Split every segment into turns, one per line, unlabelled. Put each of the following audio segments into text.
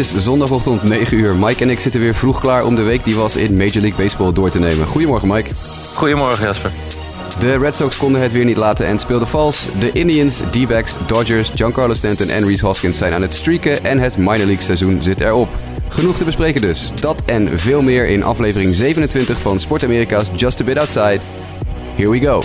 Het is zondagochtend 9 uur. Mike en ik zitten weer vroeg klaar om de week die was in Major League Baseball door te nemen. Goedemorgen Mike.
Goedemorgen Jasper.
De Red Sox konden het weer niet laten en speelden vals. De Indians, D-backs, Dodgers, Giancarlo Stanton en Reese Hoskins zijn aan het streaken en het minor league seizoen zit erop. Genoeg te bespreken dus. Dat en veel meer in aflevering 27 van Sport Amerika's Just a Bit Outside. Here we go.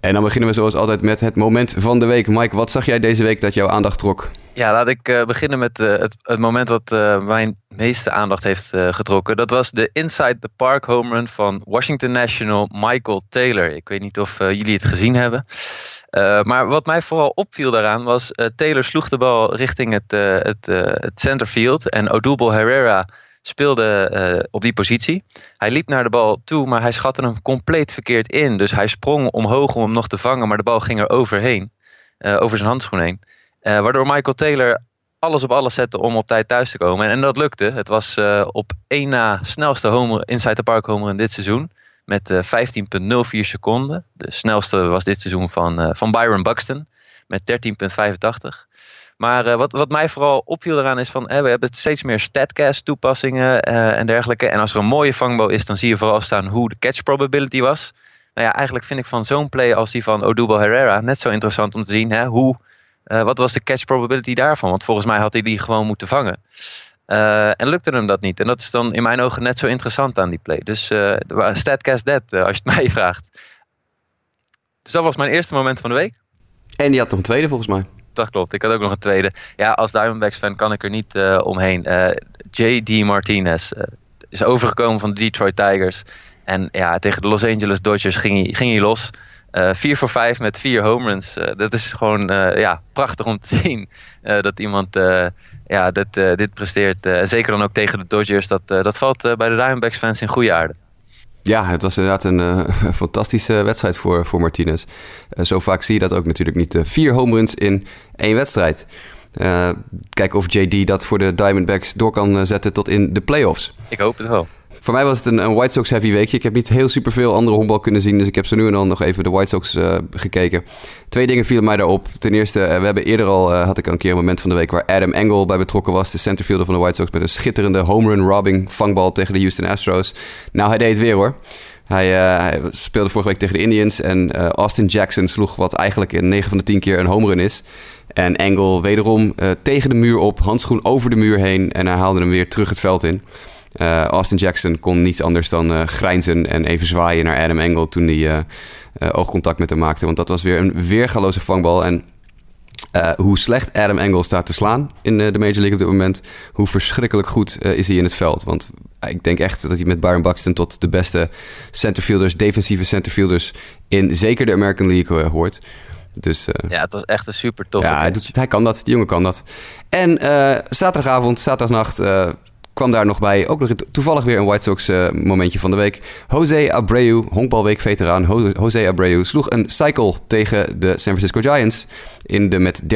En dan beginnen we zoals altijd met het moment van de week. Mike, wat zag jij deze week dat jouw aandacht trok?
Ja, laat ik uh, beginnen met uh, het, het, moment wat uh, mijn meeste aandacht heeft getrokken. Dat was de Inside the Park home run van Washington National Michael Taylor. Ik weet niet of jullie het gezien hebben. maar wat mij vooral opviel daaraan was... Taylor sloeg de bal richting het, het, het centerfield. En Odubel Herrera speelde uh, op die positie. Hij liep naar de bal toe, maar hij schatte hem compleet verkeerd in. Dus hij sprong omhoog om hem nog te vangen, maar de bal ging er overheen. Uh, over zijn handschoen heen. Uh, waardoor Michael Taylor alles op alles zette om op tijd thuis te komen. En, en dat lukte. Het was op één na snelste homer, inside the park homer in dit seizoen. Met 15,04 seconden. De snelste was dit seizoen van, van Byron Buxton. Met 13,85. Maar uh, wat, wat mij vooral opviel eraan is van, hè, we hebben steeds meer statcast toepassingen uh, en dergelijke. En als er een mooie vangbal is, dan zie je vooral staan hoe de catch probability was. Nou ja, eigenlijk vind ik van zo'n play als die van Odubel Herrera net zo interessant om te zien. Hè, hoe, uh, wat was de catch probability daarvan? Want volgens mij had hij die gewoon moeten vangen. en lukte hem dat niet. En dat is dan in mijn ogen net zo interessant aan die play. Dus statcast dead, als je het mij vraagt. Dus dat was mijn eerste moment van de week.
En die had nog een tweede volgens mij
dat klopt. Ik had ook nog een tweede. Ja, als Diamondbacks fan kan ik er niet uh, omheen. Eh, J.D. Martinez uh, is overgekomen van de Detroit Tigers. En ja, tegen de Los Angeles Dodgers ging hij, ging hij los. Uh, 4 voor 5 met vier home runs. dat is gewoon ja, prachtig om te zien. dat iemand ja, dit, dit presteert. zeker dan ook tegen de Dodgers. Dat, dat valt bij de Diamondbacks fans in goede aarde.
Ja, het was inderdaad een uh, fantastische wedstrijd voor, voor Martinez. Uh, zo vaak zie je dat ook natuurlijk niet. Uh, vier home runs in één wedstrijd. kijken of JD dat voor de Diamondbacks door kan zetten tot in de playoffs.
Ik hoop het wel.
Voor mij was het een, White Sox heavy weekje. Ik heb niet heel superveel andere honkbal kunnen zien. Dus ik heb zo nu en dan nog even de White Sox uh, gekeken. Twee dingen vielen mij daarop. Ten eerste, uh, we hebben eerder al, uh, had ik een keer een moment van de week... waar Adam Engel bij betrokken was. De centerfielder van de White Sox met een schitterende home run robbing vangbal tegen de Houston Astros. Nou, hij deed het weer hoor. Hij, hij, speelde vorige week tegen de Indians en Austin Jackson sloeg wat eigenlijk in 9 van de 10 keer een home run is. En Engel wederom tegen de muur op, handschoen over de muur heen en hij haalde hem weer terug het veld in. Uh, Austin Jackson kon niets anders dan uh, grijnzen en even zwaaien naar Adam Engel toen hij uh, oogcontact met hem maakte. Want dat was weer een weergaloze vangbal. En hoe slecht Adam Engel staat te slaan in de Major League op dit moment, hoe verschrikkelijk goed is hij in het veld. Want ik denk echt dat hij met Byron Buxton tot de beste centerfielders, defensieve centerfielders in zeker de American League hoort. Dus,
ja, het was echt een super tof.
Ja, hij, doet, hij kan dat. Die jongen kan dat. En zaterdagavond, zaterdagnacht kwam daar nog bij, ook nog toevallig weer een White Sox uh, momentje van de week. Jose Abreu, honkbalweek-veteraan. Jose Abreu, sloeg een cycle tegen de San Francisco Giants in de met 13-1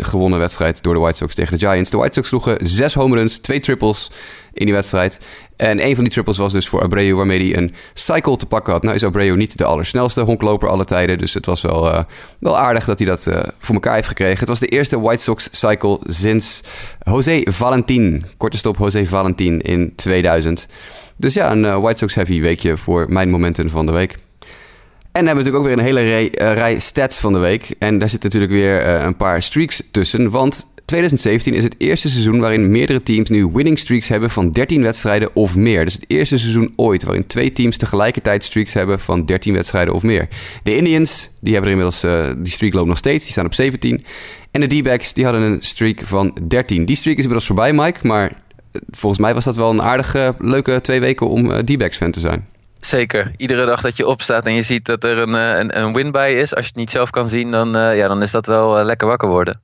gewonnen wedstrijd door de White Sox tegen de Giants. De White Sox sloegen zes home runs, twee triples in die wedstrijd. En een van die triples was dus voor Abreu, waarmee hij een cycle te pakken had. Nou is Abreu niet de allersnelste honkloper alle tijden. Dus het was wel, uh, wel aardig dat hij dat uh, voor elkaar heeft gekregen. Het was de eerste White Sox cycle sinds José Valentin. Korte stop José Valentin in 2000. Dus ja, een uh, White Sox heavy weekje voor mijn momenten van de week. En hebben natuurlijk ook weer een hele rij, rij stats van de week. En daar zitten natuurlijk weer een paar streaks tussen. Want 2017 is het eerste seizoen waarin meerdere teams nu winning streaks hebben van 13 wedstrijden of meer. Dus het eerste seizoen ooit waarin twee teams tegelijkertijd streaks hebben van 13 wedstrijden of meer. De Indians, die hebben er inmiddels, uh, die streak loopt nog steeds, die staan op 17. En de D-backs, die hadden een streak van 13. Die streak is inmiddels voorbij, Mike, maar eh, volgens mij was dat wel een aardige, leuke twee weken om D-backs fan te zijn.
Zeker. Iedere dag dat je opstaat en je ziet dat er een, een, een win bij is, als je het niet zelf kan zien, dan, ja, dan is dat wel lekker wakker worden.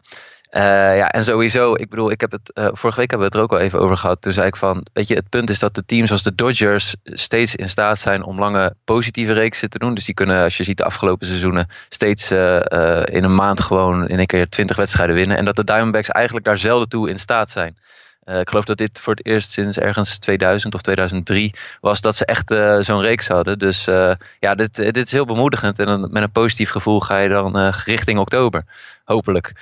Ja, en sowieso, ik bedoel, ik heb het, vorige week hebben we het er ook al even over gehad. Toen zei ik van, weet je, het punt is dat de teams als de Dodgers steeds in staat zijn om lange positieve reeksen te doen. Dus die kunnen, als je ziet de afgelopen seizoenen, steeds in een maand gewoon in één keer twintig wedstrijden winnen. En dat de Diamondbacks eigenlijk daar zelden toe in staat zijn. Uh, ik geloof dat dit voor het eerst sinds ergens 2000 of 2003 was dat ze echt uh, zo'n reeks hadden. Dus uh, ja, dit, dit is heel bemoedigend. En dan, met een positief gevoel ga je dan richting oktober. Hopelijk.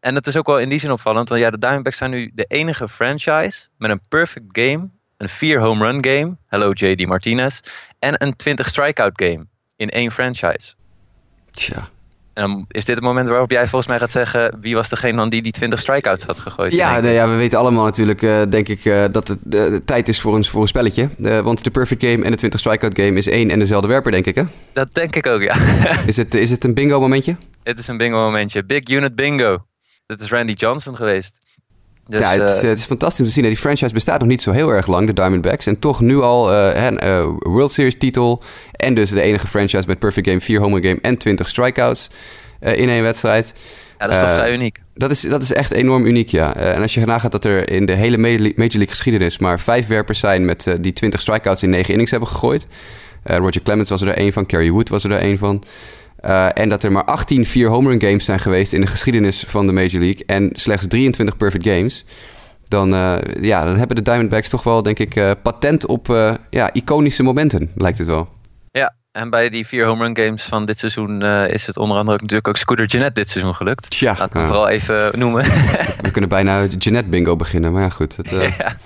en het is ook wel in die zin opvallend. Want ja, de Diamondbacks zijn nu de enige franchise met een perfect game. Een 4 home run game. Hello JD Martinez. En een 20 strikeout game. In één franchise.
Tja.
Um, is dit het moment waarop jij volgens mij gaat zeggen... wie was degene dan die die 20 strikeouts had gegooid?
Ja, nee, ja we weten allemaal natuurlijk, uh, denk ik, uh, dat het uh, tijd is voor een, voor een spelletje. want de perfect game en de 20 strikeout game is één en dezelfde werper, denk ik, hè?
Dat denk ik ook, ja.
is, het, is het een bingo momentje?
Het is een bingo momentje. Big unit bingo. Dat is Randy Johnson geweest.
Dus, ja, het, het, is fantastisch om te zien. Die franchise bestaat nog niet zo heel erg lang, de Diamondbacks. En toch nu al een World Series titel. En dus de enige franchise met perfect game, 4 home game en 20 strikeouts. Eh, in één wedstrijd.
Ja, dat is toch eh, vrij uniek.
Dat is, dat is echt enorm uniek, ja. Eh, en als je nagaat dat er in de hele Major League geschiedenis maar vijf werpers zijn met die 20 strikeouts in negen innings hebben gegooid. Roger Clemens was er één van, Kerry Wood was er één van. En dat er maar 18 vier home run games zijn geweest in de geschiedenis van de Major League. En slechts 23 perfect games. Dan, ja, dan hebben de Diamondbacks toch wel, denk ik, patent op ja, iconische momenten, lijkt het wel.
En bij die vier home run games van dit seizoen uh, is het onder andere ook natuurlijk ook Scooter Jeanette dit seizoen gelukt.
Tja.
Laten we het vooral even noemen.
we kunnen bijna Jeanette bingo beginnen, maar ja goed. Het, uh...
ja,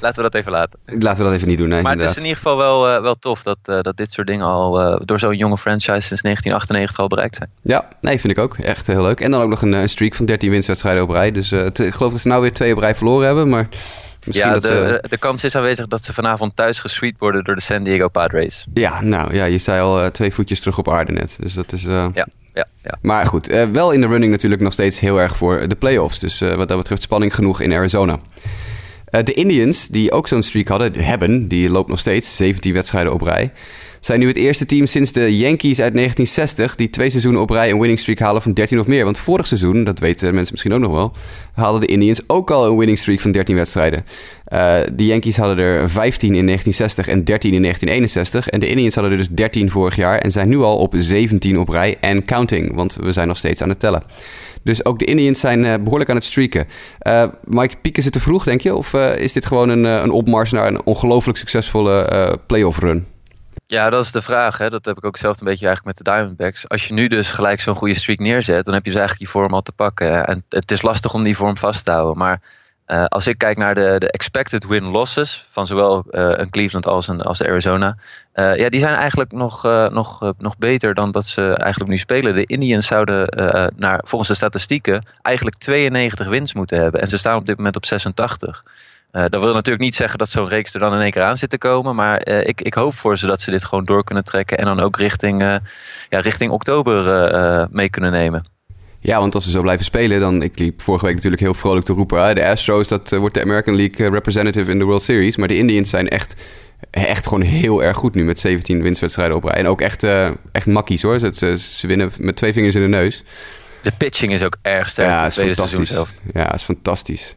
laten we dat even laten.
Laten we dat even niet doen, nee,
Maar
inderdaad.
het is in ieder geval wel, uh, wel tof dat, dat dit soort dingen al door zo'n jonge franchise sinds 1998 al bereikt zijn.
Ja, nee, vind ik ook. Echt heel leuk. En dan ook nog een, een streak van 13 winstwedstrijden op rij. Dus ik geloof dat ze nou weer twee op rij verloren hebben, maar
ja, de, ze... de kans is aanwezig dat ze vanavond thuis gesweet worden door de San Diego Padres.
Ja, nou ja, je zei al uh, twee voetjes terug op aarde net. Dus dat is. Uh...
Ja, ja, ja.
Maar goed, uh, wel in de running natuurlijk nog steeds heel erg voor de playoffs. Dus wat dat betreft spanning genoeg in Arizona. de Indians, die ook zo'n streak hadden, hebben, die loopt nog steeds 17 wedstrijden op rij zijn nu het eerste team sinds de Yankees uit 1960 die twee seizoenen op rij een winning streak halen van 13 of meer. Want vorig seizoen, dat weten mensen misschien ook nog wel, haalden de Indians ook al een winning streak van 13 wedstrijden. Uh, de Yankees hadden er 15 in 1960 en 13 in 1961. En de Indians hadden er dus 13 vorig jaar en zijn nu al op 17 op rij en counting. Want we zijn nog steeds aan het tellen. Dus ook de Indians zijn uh, behoorlijk aan het streaken. Uh, Mike, pieken ze te vroeg, denk je? Of is dit gewoon een, een opmars naar een ongelooflijk succesvolle playoff run?
Ja, dat is de vraag. Hè. Dat heb ik ook zelf een beetje eigenlijk met de Diamondbacks. Als je nu dus gelijk zo'n goede streak neerzet, dan heb je dus eigenlijk die vorm al te pakken. En het is lastig om die vorm vast te houden. Maar uh, als ik kijk naar de, de expected win-losses van zowel uh, een Cleveland als een als Arizona. Uh, ja, die zijn eigenlijk nog, nog, nog beter dan dat ze eigenlijk nu spelen. De Indians zouden naar, volgens de statistieken eigenlijk 92 wins moeten hebben. En ze staan op dit moment op 86. Uh, dat wil natuurlijk niet zeggen dat zo'n reeks er dan in één keer aan zit te komen. Maar uh, ik, ik hoop voor ze dat ze dit gewoon door kunnen trekken. En dan ook richting, uh, ja, richting oktober mee kunnen nemen.
Ja, want als ze zo blijven spelen, dan... Ik liep vorige week natuurlijk heel vrolijk te roepen... de Astros, dat wordt de American League representative in de World Series. Maar de Indians zijn echt, echt gewoon heel erg goed nu... met 17 winstwedstrijden op rij. En ook echt, echt makkies hoor. Ze, ze winnen met twee vingers in de neus.
De pitching is ook erg sterk.
Ja, is fantastisch. Ja, is fantastisch.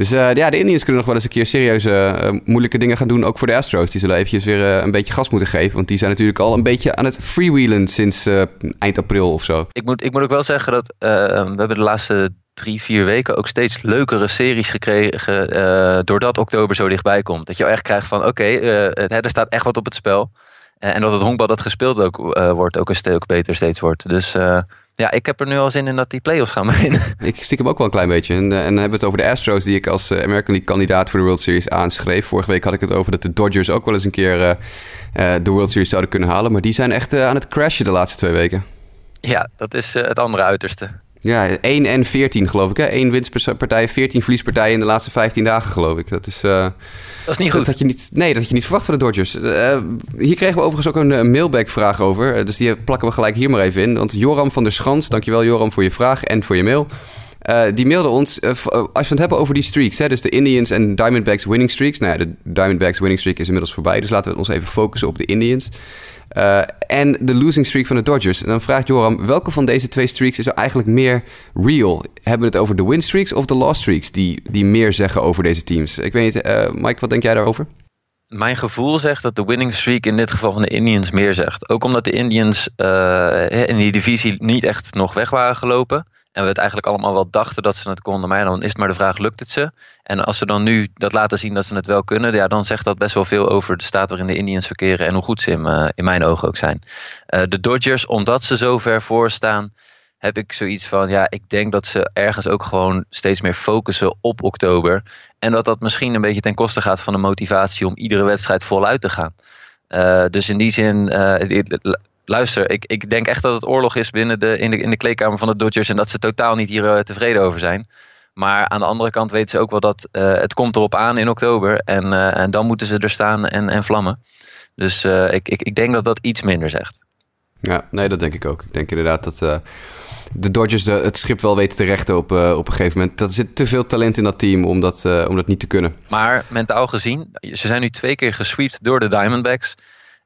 Dus uh, ja, de Indians kunnen nog wel eens een keer serieuze uh, moeilijke dingen gaan doen. Ook voor de Astros. Die zullen eventjes weer uh, een beetje gas moeten geven. Want die zijn natuurlijk al een beetje aan het freewheelen sinds eind april of zo.
Ik moet, ik moet ook wel zeggen dat we hebben de laatste drie, vier weken ook steeds leukere series gekregen. doordat oktober zo dichtbij komt. Dat je echt krijgt van oké, er staat echt wat op het spel. en dat het honkbal dat gespeeld ook wordt ook stuk beter steeds wordt. Dus ja, ik heb er nu al zin in dat die playoffs gaan beginnen.
Ik stiekem ook wel een klein beetje. En, eh, en dan hebben we het over de Astros, die ik als eh, American League kandidaat voor de World Series aanschreef. Vorige week had ik het over dat de Dodgers ook wel eens een keer uh, de World Series zouden kunnen halen. Maar die zijn echt aan het crashen de laatste twee weken.
Ja, dat is het andere uiterste.
Ja, 1 en 14 geloof ik. Hè? 1 winstpartij, 14 verliespartijen in de laatste 15 dagen geloof ik. Dat is, uh,
dat is niet goed.
Dat had je niet, nee, dat had je niet verwacht van de Dodgers. Uh, hier kregen we overigens ook een uh, mailback-vraag over. dus die plakken we gelijk hier maar even in. Want Joram van der Schans, dankjewel Joram voor je vraag en voor je mail. die mailde ons, als we het hebben over die streaks, hè, dus de Indians en Diamondbacks winning streaks. Nou ja, de Diamondbacks winning streak is inmiddels voorbij, dus laten we ons even focussen op de Indians. Uh, en de losing streak van de Dodgers. En dan vraagt Joram, welke van deze twee streaks is er eigenlijk meer real? Hebben we het over de win streaks of de loss streaks die, die meer zeggen over deze teams? Ik weet niet, uh, Mike, wat denk jij daarover?
Mijn gevoel zegt dat de winning streak in dit geval van de Indians meer zegt. Ook omdat de Indians uh, in die divisie niet echt nog weg waren gelopen. En we het eigenlijk allemaal wel dachten dat ze het konden. Maar dan is het maar de vraag, lukt het ze? En als ze dan nu dat laten zien dat ze het wel kunnen, ja, dan zegt dat best wel veel over de staat waarin de Indians verkeren en hoe goed ze in, uh, in mijn ogen ook zijn. Uh, de Dodgers, omdat ze zo ver voor staan, heb ik zoiets van, ja, ik denk dat ze ergens ook gewoon steeds meer focussen op oktober. En dat dat misschien een beetje ten koste gaat van de motivatie om iedere wedstrijd voluit te gaan. Uh, dus in die zin, luister, ik, ik denk echt dat het oorlog is binnen de, in, de, in de kleedkamer van de Dodgers en dat ze totaal niet hier uh, tevreden over zijn. Maar aan de andere kant weten ze ook wel dat uh, het komt erop aan in oktober en, uh, en dan moeten ze er staan en, en vlammen. Dus ik, ik, ik denk dat dat iets minder zegt.
Ja, nee, dat denk ik ook. Ik denk inderdaad dat de Dodgers de, het schip wel weten te rechten op, op een gegeven moment. Er zit te veel talent in dat team om dat, om dat niet te kunnen.
Maar mentaal gezien, ze zijn nu twee keer gesweept door de Diamondbacks.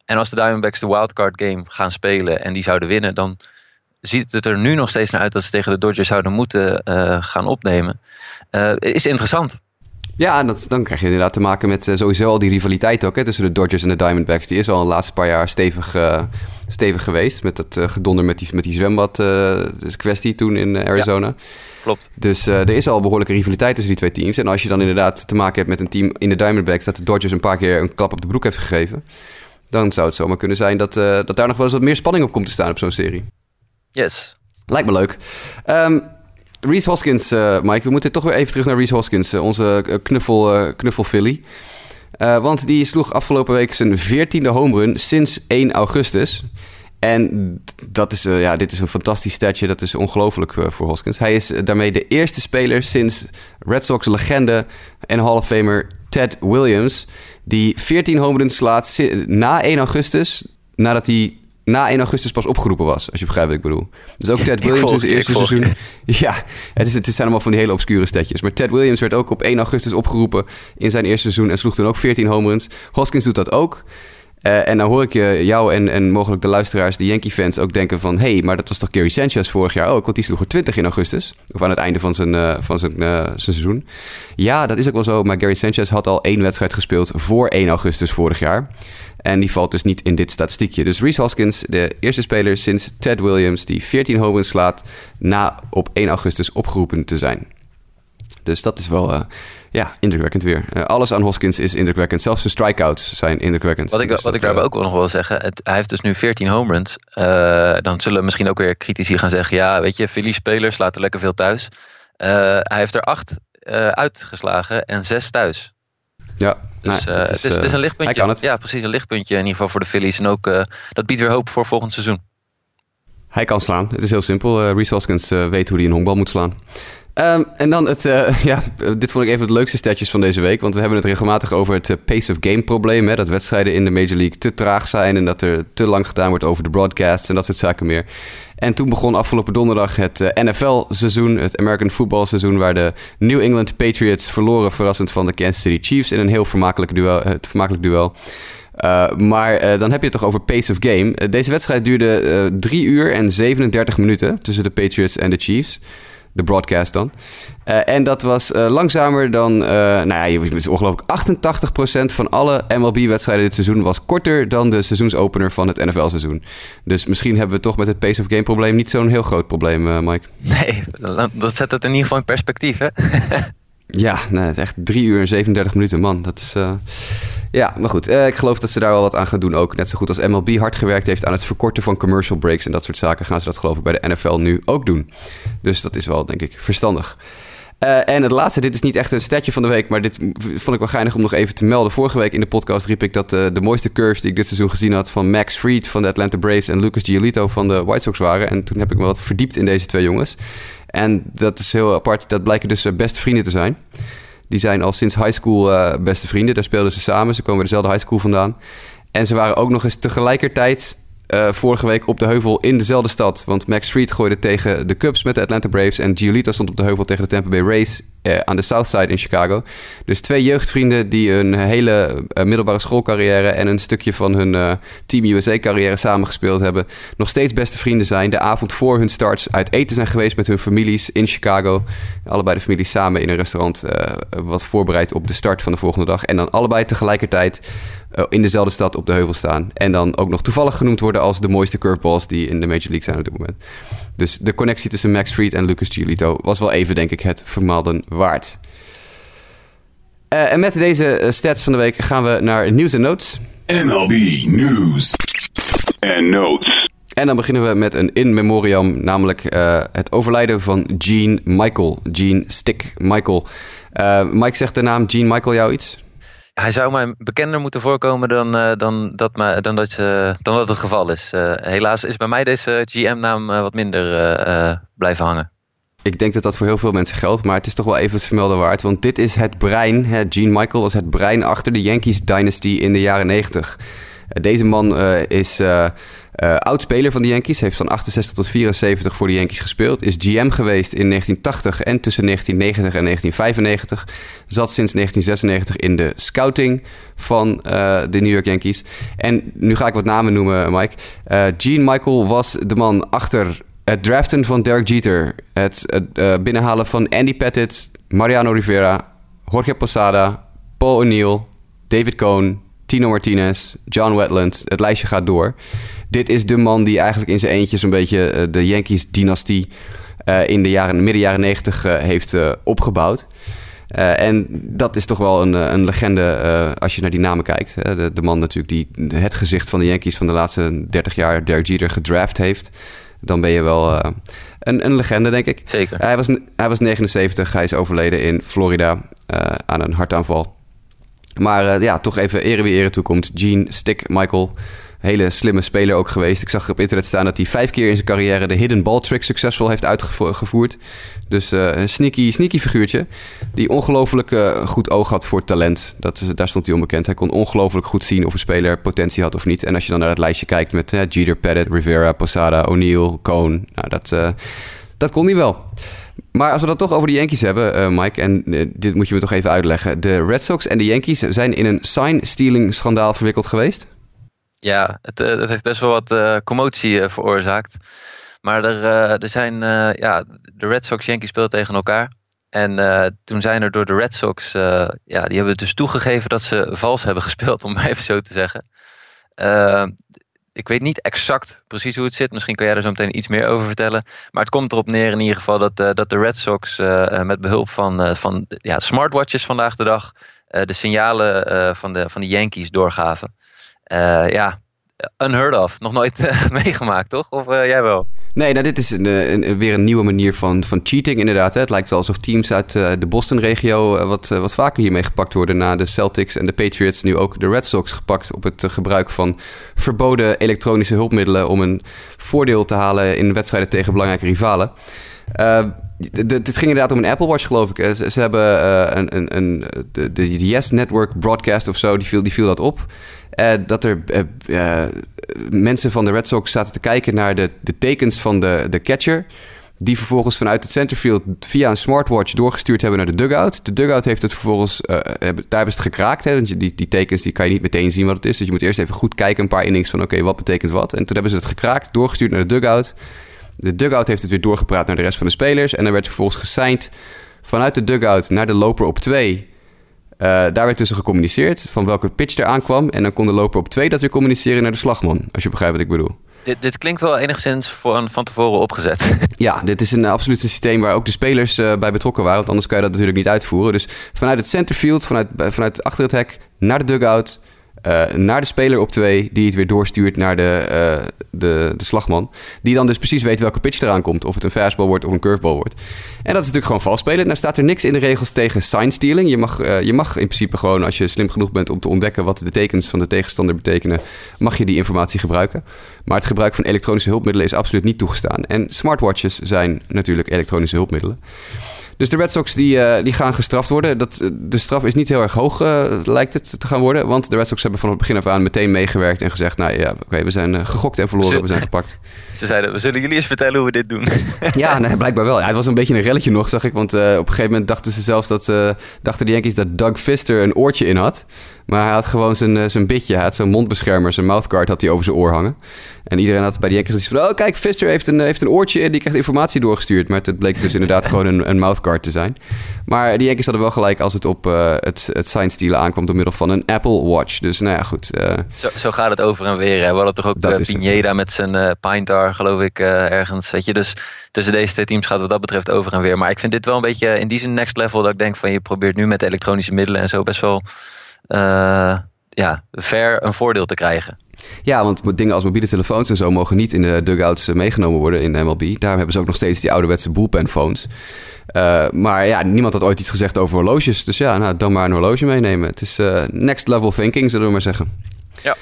En als de Diamondbacks de wildcard game gaan spelen en die zouden winnen, dan ziet het er nu nog steeds naar uit dat ze tegen de Dodgers zouden moeten uh, gaan opnemen. Uh, is interessant.
Ja, dat, dan krijg je inderdaad te maken met uh, sowieso al die rivaliteit ook hè, tussen de Dodgers en de Diamondbacks. Die is al de laatste paar jaar stevig, stevig geweest. Met dat gedonder met die, met die zwembad kwestie toen in Arizona. Ja,
klopt.
Dus er is al behoorlijke rivaliteit tussen die twee teams. En als je dan inderdaad te maken hebt met een team in de Diamondbacks... dat de Dodgers een paar keer een klap op de broek heeft gegeven dan zou het zomaar kunnen zijn dat, uh, dat daar nog wel eens wat meer spanning op komt te staan op zo'n serie.
Yes.
Lijkt me leuk. Um, Reese Hoskins, uh, Mike, we moeten toch weer even terug naar Reese Hoskins, uh, onze knuffel, knuffel Philly. want die sloeg afgelopen week zijn veertiende home run sinds 1 augustus. En dat is, ja, dit is een fantastisch statje. Dat is ongelooflijk voor Hoskins. Hij is daarmee de eerste speler sinds Red Sox legende en Hall of Famer Ted Williams die 14 home runs slaat na 1 augustus, nadat hij na 1 augustus pas opgeroepen was, als je begrijpt wat ik bedoel. Dus ook Ted Williams in zijn eerste seizoen. Ja, het, is, het zijn allemaal van die hele obscure stetjes. Maar Ted Williams werd ook op 1 augustus opgeroepen in zijn eerste seizoen en sloeg dan ook 14 home runs. Hoskins doet dat ook. Uh, en dan hoor ik je, jou en, en mogelijk de luisteraars, de Yankee-fans, ook denken van... hé, hey, maar dat was toch Gary Sanchez vorig jaar ook? Want die sloeg er 20 in augustus. Of aan het einde van zijn, uh, van zijn, zijn seizoen. Ja, dat is ook wel zo. Maar Gary Sanchez had al één wedstrijd gespeeld voor 1 augustus vorig jaar. En die valt dus niet in dit statistiekje. Dus Reese Hoskins, de eerste speler sinds Ted Williams... die 14 home runs slaat na op 1 augustus opgeroepen te zijn. Dus dat is wel ja, indrukwekkend weer. Uh, alles aan Hoskins is indrukwekkend. Zelfs de strikeouts zijn indrukwekkend.
Wat ik, dus wat dat, ik daarbij uh, ook nog wil zeggen. Het, hij heeft dus nu 14 home runs. Uh, dan zullen misschien ook weer critici gaan zeggen... ja, weet je, Philly-spelers laten lekker veel thuis. hij heeft er acht uitgeslagen en zes thuis.
Ja,
dus, nee, het, is, het, is, het, is, een lichtpuntje. Ja, precies, een lichtpuntje in ieder geval voor de Phillies. En ook, dat biedt weer hoop voor volgend seizoen.
Hij kan slaan. Het is heel simpel. Uh, Reese Hoskins uh, weet hoe hij een honkbal moet slaan. Um, en dan het, uh, ja, dit vond ik even het leukste statjes van deze week. Want we hebben het regelmatig over het pace of game probleem. Hè, dat wedstrijden in de Major League te traag zijn. En dat er te lang gedaan wordt over de broadcasts en dat soort zaken meer. En toen begon afgelopen donderdag het NFL-seizoen, het American Football seizoen, waar de New England Patriots verloren verrassend van de Kansas City Chiefs in een heel vermakelijk duel. Het vermakelijk duel. Uh, maar uh, dan heb je het toch over pace of game. Uh, deze wedstrijd duurde 3 uur en 37 minuten tussen de Patriots en de Chiefs. De broadcast dan. en dat was langzamer dan, nou ja, je ongelooflijk 88% van alle MLB-wedstrijden dit seizoen was korter dan de seizoensopener van het NFL-seizoen. Dus misschien hebben we toch met het pace of game probleem niet zo'n heel groot probleem, Mike.
Nee, dat zet het in ieder geval in perspectief, hè?
ja, nee, echt 3 uur en 37 minuten, man. Dat is... Ja, maar goed. Uh, ik geloof dat ze daar wel wat aan gaan doen ook. Net zo goed als MLB hard gewerkt heeft aan het verkorten van commercial breaks en dat soort zaken, gaan ze dat geloof ik bij de NFL nu ook doen. Dus dat is wel, denk ik, verstandig. Uh, en het laatste, dit is niet echt een statje van de week, maar dit vond ik wel geinig om nog even te melden. Vorige week in de podcast riep ik dat de mooiste curves die ik dit seizoen gezien had van Max Fried van de Atlanta Braves en Lucas Giolito van de White Sox waren. En toen heb ik me wat verdiept in deze twee jongens. En dat is heel apart, dat blijken dus beste vrienden te zijn. Die zijn al sinds high school uh, beste vrienden. Daar speelden ze samen. Ze komen dezelfde high school vandaan. En ze waren ook nog eens tegelijkertijd uh, vorige week op de heuvel in dezelfde stad. Want Max Street gooide tegen de Cubs met de Atlanta Braves. En Giolito stond op de heuvel tegen de Tampa Bay Rays uh, aan de Southside in Chicago. Dus twee jeugdvrienden die een hele uh, middelbare schoolcarrière... en een stukje van hun Team USA-carrière samengespeeld hebben. Nog steeds beste vrienden zijn. De avond voor hun starts uit eten zijn geweest met hun families in Chicago. Allebei de families samen in een restaurant wat voorbereid op de start van de volgende dag. En dan allebei tegelijkertijd in dezelfde stad op de heuvel staan. En dan ook nog toevallig genoemd worden als de mooiste curveballs die in de Major League zijn op dit moment. Dus de connectie tussen Max Fried en Lucas Giolito was wel even, denk ik, het vermelden waard. Uh, en met deze stats van de week gaan we naar nieuws en notes.
MLB News en Notes.
En dan beginnen we met een in memoriam, namelijk uh, het overlijden van Gene Michael. Gene Stick Michael. Uh, Mike zegt de naam Gene Michael jou iets?
Hij zou mij bekender moeten voorkomen dan, uh, dan, dat, dan, dat, dan dat het geval is. helaas is bij mij deze GM-naam wat minder blijven hangen.
Ik denk dat dat voor heel veel mensen geldt, maar het is toch wel even het vermelden waard. Want dit is het brein. Hè, Gene Michael was het brein achter de Yankees Dynasty in de jaren 90. Deze man is uh, oud-speler van de Yankees, heeft van 68 tot 74 voor de Yankees gespeeld. Is GM geweest in 1980 en tussen 1990 en 1995. Zat sinds 1996 in de scouting van uh, de New York Yankees. En nu ga ik wat namen noemen, Mike. Uh, Gene Michael was de man achter het draften van Derek Jeter. Het, het binnenhalen van Andy Pettit, Mariano Rivera, Jorge Posada, Paul O'Neill, David Cohn, Tino Martinez, John Wetland. Het lijstje gaat door dit is de man die eigenlijk in zijn eentje zo'n beetje uh, de Yankees-dynastie uh, in de jaren, midden jaren negentig uh, heeft opgebouwd. en dat is toch wel een, een legende als je naar die namen kijkt. De, de, man natuurlijk die het gezicht van de Yankees van de laatste 30 jaar, Derek Jeter, gedraft heeft. Dan ben je wel een, een legende, denk ik.
Zeker.
hij, was, hij was 79, hij is overleden in Florida aan een hartaanval. Maar ja, toch even ere wie ere toekomt. Gene Stick Michael hele slimme speler ook geweest. Ik zag op internet staan dat hij vijf keer in zijn carrière de hidden ball trick succesvol heeft uitgevoerd. Dus uh, een sneaky, sneaky figuurtje. Die ongelooflijk uh, goed oog had voor talent. Dat, daar stond hij onbekend. Hij kon ongelooflijk goed zien of een speler potentie had of niet. En als je dan naar het lijstje kijkt met Jeter, Pettit, Rivera, Posada, O'Neill, Cohn. Nou, dat, dat kon hij wel. Maar als we dat toch over de Yankees hebben, Mike, en dit moet je me toch even uitleggen. De Red Sox en de Yankees zijn in een sign-stealing schandaal verwikkeld geweest.
Ja, het, het eh, heeft best wel wat uh, commotie uh, veroorzaakt. Maar er, uh, er zijn, ja, de Red Sox Yankees speelden tegen elkaar. En toen zijn er door de Red Sox, ja, die hebben dus toegegeven dat ze vals hebben gespeeld, om maar even zo te zeggen. Ik weet niet exact precies hoe het zit. Misschien kan jij er zo meteen iets meer over vertellen. Maar het komt erop neer in ieder geval dat, dat de Red Sox met behulp van, van ja, smartwatches vandaag de dag de signalen van, de, van de Yankees doorgaven. Ja, unheard of. Nog nooit meegemaakt, toch? Of jij wel?
Nee, nou, dit is een, een, weer een nieuwe manier van, van cheating inderdaad. Hè. Het lijkt wel alsof teams uit de Boston-regio wat, wat vaker hiermee gepakt worden. Na de Celtics en de Patriots, nu ook de Red Sox gepakt op het gebruik van verboden elektronische hulpmiddelen om een voordeel te halen in wedstrijden tegen belangrijke rivalen. Het ging inderdaad om een Apple Watch, geloof ik. Ze, ze hebben een, een, een, de, de Yes Network broadcast of zo, die viel, die viel dat op. Uh, dat er uh, mensen van de Red Sox zaten te kijken naar de, de tekens van de, de catcher. Die vervolgens vanuit het centerfield via een smartwatch doorgestuurd hebben naar de dugout. De dugout heeft het vervolgens, daar hebben het gekraakt. Hè? Die, die tekens die kan je niet meteen zien wat het is. Dus je moet eerst even goed kijken, een paar innings van oké, wat betekent wat. En toen hebben ze het gekraakt, doorgestuurd naar de dugout. De dugout heeft het weer doorgepraat naar de rest van de spelers. En dan werd vervolgens gesigned vanuit de dugout naar de loper op 2 uh, daar werd tussen gecommuniceerd van welke pitch er aankwam. En dan kon de loper op twee dat weer communiceren naar de slagman. Als je begrijpt wat ik bedoel.
Dit, dit klinkt wel enigszins van, van tevoren opgezet.
Ja, dit is een absoluut systeem waar ook de spelers uh, bij betrokken waren. Want anders kan je dat natuurlijk niet uitvoeren. Dus vanuit het centerfield, vanuit, vanuit achter het hek naar de dugout uh, naar de speler op twee, die het weer doorstuurt naar de, uh, de, de slagman. Die dan dus precies weet welke pitch eraan komt. Of het een fastball wordt of een curveball wordt. En dat is natuurlijk gewoon vals spelen. Nou staat er niks in de regels tegen sign stealing. Je mag, uh, je mag in principe gewoon, als je slim genoeg bent om te ontdekken wat de tekens van de tegenstander betekenen, mag je die informatie gebruiken. Maar het gebruik van elektronische hulpmiddelen is absoluut niet toegestaan. En smartwatches zijn natuurlijk elektronische hulpmiddelen. Dus de Red Sox die, uh, die gaan gestraft worden. Dat, de straf is niet heel erg hoog, uh, lijkt het te gaan worden. Want de Red Sox hebben van het begin af aan meteen meegewerkt en gezegd... nou ja, oké, we zijn gegokt en verloren, we zijn gepakt.
Ze zeiden, we zullen jullie eens vertellen hoe we dit doen.
ja, nee, blijkbaar wel. Ja, het was een beetje een relletje nog, zag ik. Want op een gegeven moment dachten ze zelfs dat... dachten de Yankees dat Doug Fister een oortje in had. Maar hij had gewoon zijn, eh, zijn bitje, hij had zo'n mondbeschermer, zijn mouthguard had hij over zijn oor hangen. En iedereen had bij die Yankees iets van, oh kijk, Fister heeft een, heeft een oortje en die krijgt informatie doorgestuurd. Maar het bleek dus inderdaad gewoon een, een mouthguard te zijn. Maar die Yankees hadden wel gelijk als het op uh, het, het sign aankwam door middel van een Apple Watch. Dus nou ja, goed. Uh,
zo, zo, gaat het over en weer. Hè. We hadden toch ook uh, Pineda met zijn Pintar, geloof ik, ergens. Weet je, dus tussen deze twee teams gaat wat dat betreft over en weer. Maar ik vind dit wel een beetje in die zin next level dat ik denk van je probeert nu met elektronische middelen en zo best wel ja, ver een voordeel te krijgen.
Ja, want dingen als mobiele telefoons en zo mogen niet in de dugouts meegenomen worden in de MLB. Daarom hebben ze ook nog steeds die ouderwetse bullpenphones. Uh, maar ja, niemand had ooit iets gezegd over horloges. Dus ja, nou, dan maar een horloge meenemen. Het is uh, next level thinking, zullen we maar zeggen.
Ja.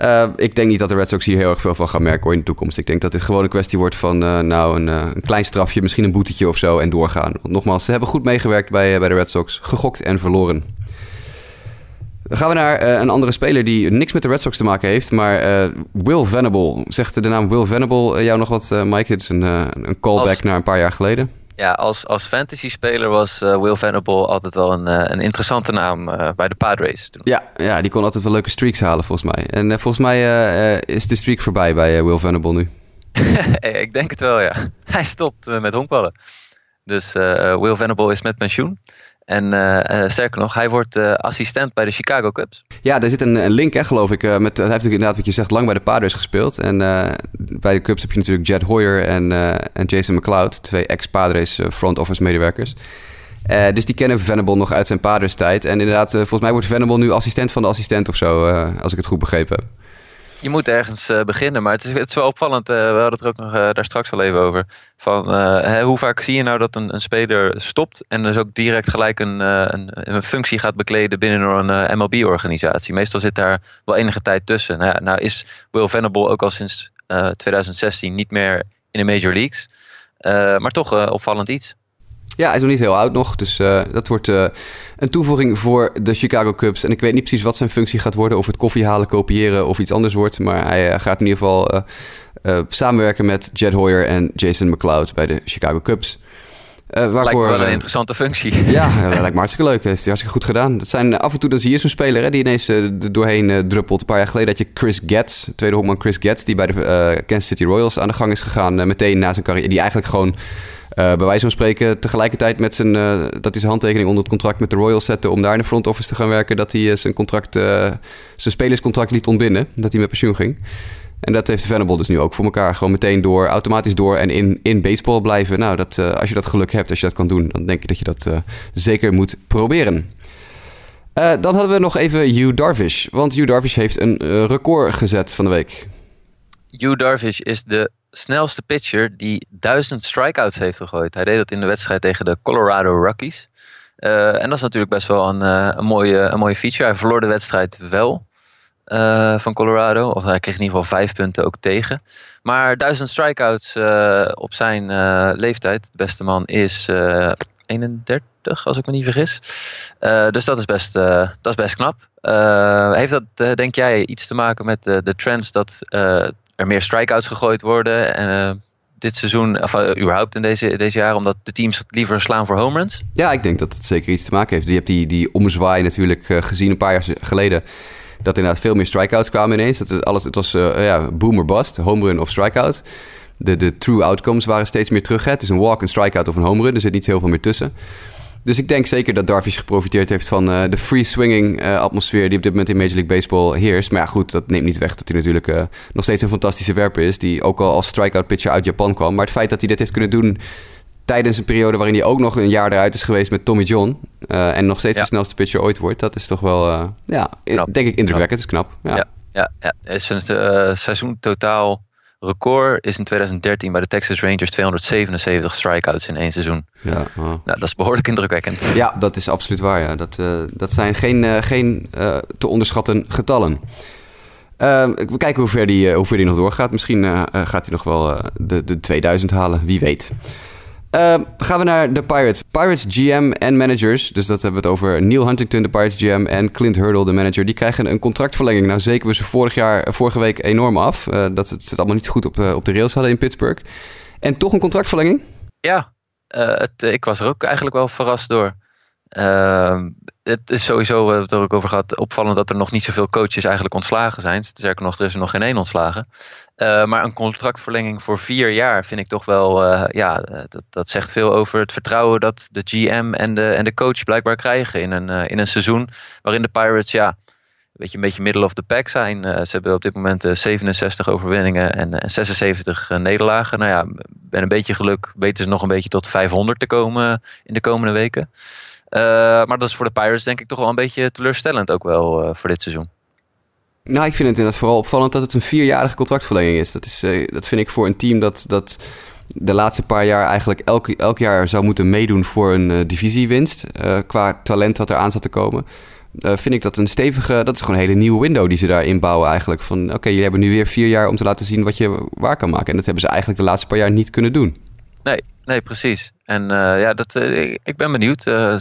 Uh, ik denk niet dat de Red Sox hier heel erg veel van gaan merken hoor, in de toekomst. Ik denk dat dit gewoon een kwestie wordt van nou, een, een, klein strafje, misschien een boetetje of zo en doorgaan. Want nogmaals, ze hebben goed meegewerkt bij, bij de Red Sox, gegokt en verloren. Dan gaan we naar uh, een andere speler die niks met de Red Sox te maken heeft. Maar uh, Will Venable. Zegt de naam Will Venable jou nog wat, Mike? Dit is een, een callback als, naar een paar jaar geleden.
Ja, als, als fantasy-speler was Will Venable altijd wel een, een interessante naam bij de Padres. Toen.
Ja, ja, die kon altijd wel leuke streaks halen volgens mij. En volgens mij is de streak voorbij bij Will Venable nu.
ik denk het wel, ja. Hij stopt met honkballen. Dus Will Venable is met pensioen. En uh, sterker nog, hij wordt uh, assistent bij de Chicago Cubs.
Ja, daar zit een, een link, hè, geloof ik. met, hij heeft natuurlijk inderdaad, wat je zegt, lang bij de Padres gespeeld. En bij de Cubs heb je natuurlijk Jed Hoyer en, en Jason McLeod. Twee ex-Padres front office medewerkers. dus die kennen Venable nog uit zijn Padres tijd. En inderdaad, volgens mij wordt Venable nu assistent van de assistent of zo. als ik het goed begrepen heb
je moet ergens uh, beginnen. Maar het is, het is wel opvallend. Uh, we hadden het er ook nog uh, daar straks al even over. Van, hè, hoe vaak zie je nou dat een, een, speler stopt en dus ook direct gelijk een, een, een functie gaat bekleden binnen een MLB-organisatie? Meestal zit daar wel enige tijd tussen. Nou, nou is Will Venable ook al sinds 2016 niet meer in de Major Leagues. maar toch opvallend iets.
Ja, hij is nog niet heel oud nog. Dus uh, dat wordt uh, een toevoeging voor de Chicago Cubs. En ik weet niet precies wat zijn functie gaat worden. Of het koffie halen, kopiëren of iets anders wordt. Maar hij uh, gaat in ieder geval samenwerken met Jed Hoyer en Jason McLeod bij de Chicago Cubs.
Uh, waarvoor, lijkt wel een interessante functie.
Ja, dat lijkt me hartstikke leuk. Heeft hij hartstikke goed gedaan. Dat zijn, af en toe dan zie je zo'n speler hè, die ineens uh, doorheen uh, druppelt. Een paar jaar geleden had je Chris Getz, tweede honkman Chris Getz... die bij de Kansas City Royals aan de gang is gegaan meteen na zijn carrière. Die eigenlijk gewoon bij wijze van spreken tegelijkertijd met zijn, uh, dat hij zijn handtekening onder het contract met de Royals zette om daar in de front office te gaan werken, dat hij uh, zijn contract, zijn spelerscontract liet ontbinden, dat hij met pensioen ging. En dat heeft Venable dus nu ook voor elkaar. Gewoon meteen door, automatisch door en in, in baseball blijven. Nou, dat, als je dat geluk hebt, als je dat kan doen, dan denk ik dat je dat zeker moet proberen. dan hadden we nog even Hugh Darvish. Want Hugh Darvish heeft een record gezet van de week.
Hugh Darvish is de snelste pitcher die duizend strikeouts heeft gegooid. Hij deed dat in de wedstrijd tegen de Colorado Rockies. Uh, en dat is natuurlijk best wel een, uh, een, mooie, een mooie feature. Hij verloor de wedstrijd wel uh, van Colorado. Of hij kreeg in ieder geval vijf punten ook tegen. Maar duizend strikeouts op zijn leeftijd. De beste man is 31, als ik me niet vergis. dus dat is best, dat is best knap. heeft dat, denk jij, iets te maken met de trends dat er meer strikeouts gegooid worden. En, uh, dit seizoen, of uh, überhaupt in deze, deze jaren, omdat de teams liever slaan voor home runs?
Ja, ik denk dat het zeker iets te maken heeft. Je hebt die, die omzwaai natuurlijk uh, gezien een paar jaar geleden. Dat inderdaad veel meer strikeouts kwamen ineens. Dat het, alles, het was uh, ja, boomer bust, home run of strikeout. De, de true outcomes waren steeds meer terug. Hè? Het is een walk, een strikeout of een home run. Er zit niet heel veel meer tussen. Dus ik denk zeker dat Darvish geprofiteerd heeft van uh, de free swinging uh, atmosfeer die op dit moment in Major League Baseball heerst. Maar ja, goed, dat neemt niet weg dat hij natuurlijk uh, nog steeds een fantastische werper is. Die ook al als strikeout pitcher uit Japan kwam. Maar het feit dat hij dit heeft kunnen doen tijdens een periode waarin hij ook nog een jaar eruit is geweest met Tommy John. en nog steeds de snelste pitcher ooit wordt. Dat is toch wel, ja, denk ik indrukwekkend. Het is knap. Ja,
ja, ja. ja. Het is een seizoen totaal record is in 2013 bij de Texas Rangers 277 strikeouts in één seizoen.
Ja,
Nou, dat is behoorlijk indrukwekkend.
Ja, dat is absoluut waar. Ja. Dat, uh, dat zijn geen, uh, geen uh, te onderschatten getallen. we kijken hoe ver, die, hoe ver die nog doorgaat. Misschien gaat hij nog wel de, de 2000 halen, wie weet. Uh, gaan we naar de Pirates. Pirates GM en managers, dus dat hebben we het over Neil Huntington, de Pirates GM, en Clint Hurdle, de manager. Die krijgen een contractverlenging. Nou, zeker we ze vorig jaar, vorige week enorm af. Uh, dat het, het allemaal niet goed op, uh, op de rails hadden in Pittsburgh. En toch een contractverlenging?
Ja, het, ik was er ook eigenlijk wel verrast door. Ehm, het is sowieso, we hebben het er ook over gehad, opvallend dat er nog niet zoveel coaches eigenlijk ontslagen zijn. Sterker nog, er is er nog geen één ontslagen. Uh, maar een contractverlenging voor vier jaar vind ik toch wel, uh, ja, dat, dat zegt veel over het vertrouwen dat de GM en de, en de coach blijkbaar krijgen in een, in een seizoen waarin de Pirates, ja, weet je, een beetje middle of the pack zijn. ze hebben op dit moment 67 overwinningen en, en 76 nederlagen. Nou ja, met een beetje geluk weten ze nog een beetje tot 500 te komen in de komende weken. Uh, maar dat is voor de Pirates denk ik toch wel een beetje teleurstellend ook wel uh, voor dit seizoen.
Nou, ik vind het inderdaad vooral opvallend dat het een vierjarige contractverlenging is. Dat, is, uh, dat vind ik voor een team dat, dat de laatste paar jaar eigenlijk elk, elk jaar zou moeten meedoen voor een divisiewinst. qua talent wat er aan zat te komen. vind ik dat een stevige, dat is gewoon een hele nieuwe window die ze daar inbouwen eigenlijk. Van oké, jullie hebben nu weer vier jaar om te laten zien wat je waar kan maken. En dat hebben ze eigenlijk de laatste paar jaar niet kunnen doen.
Nee, nee, precies. En uh, ja, dat, uh, ik ben benieuwd. Uh,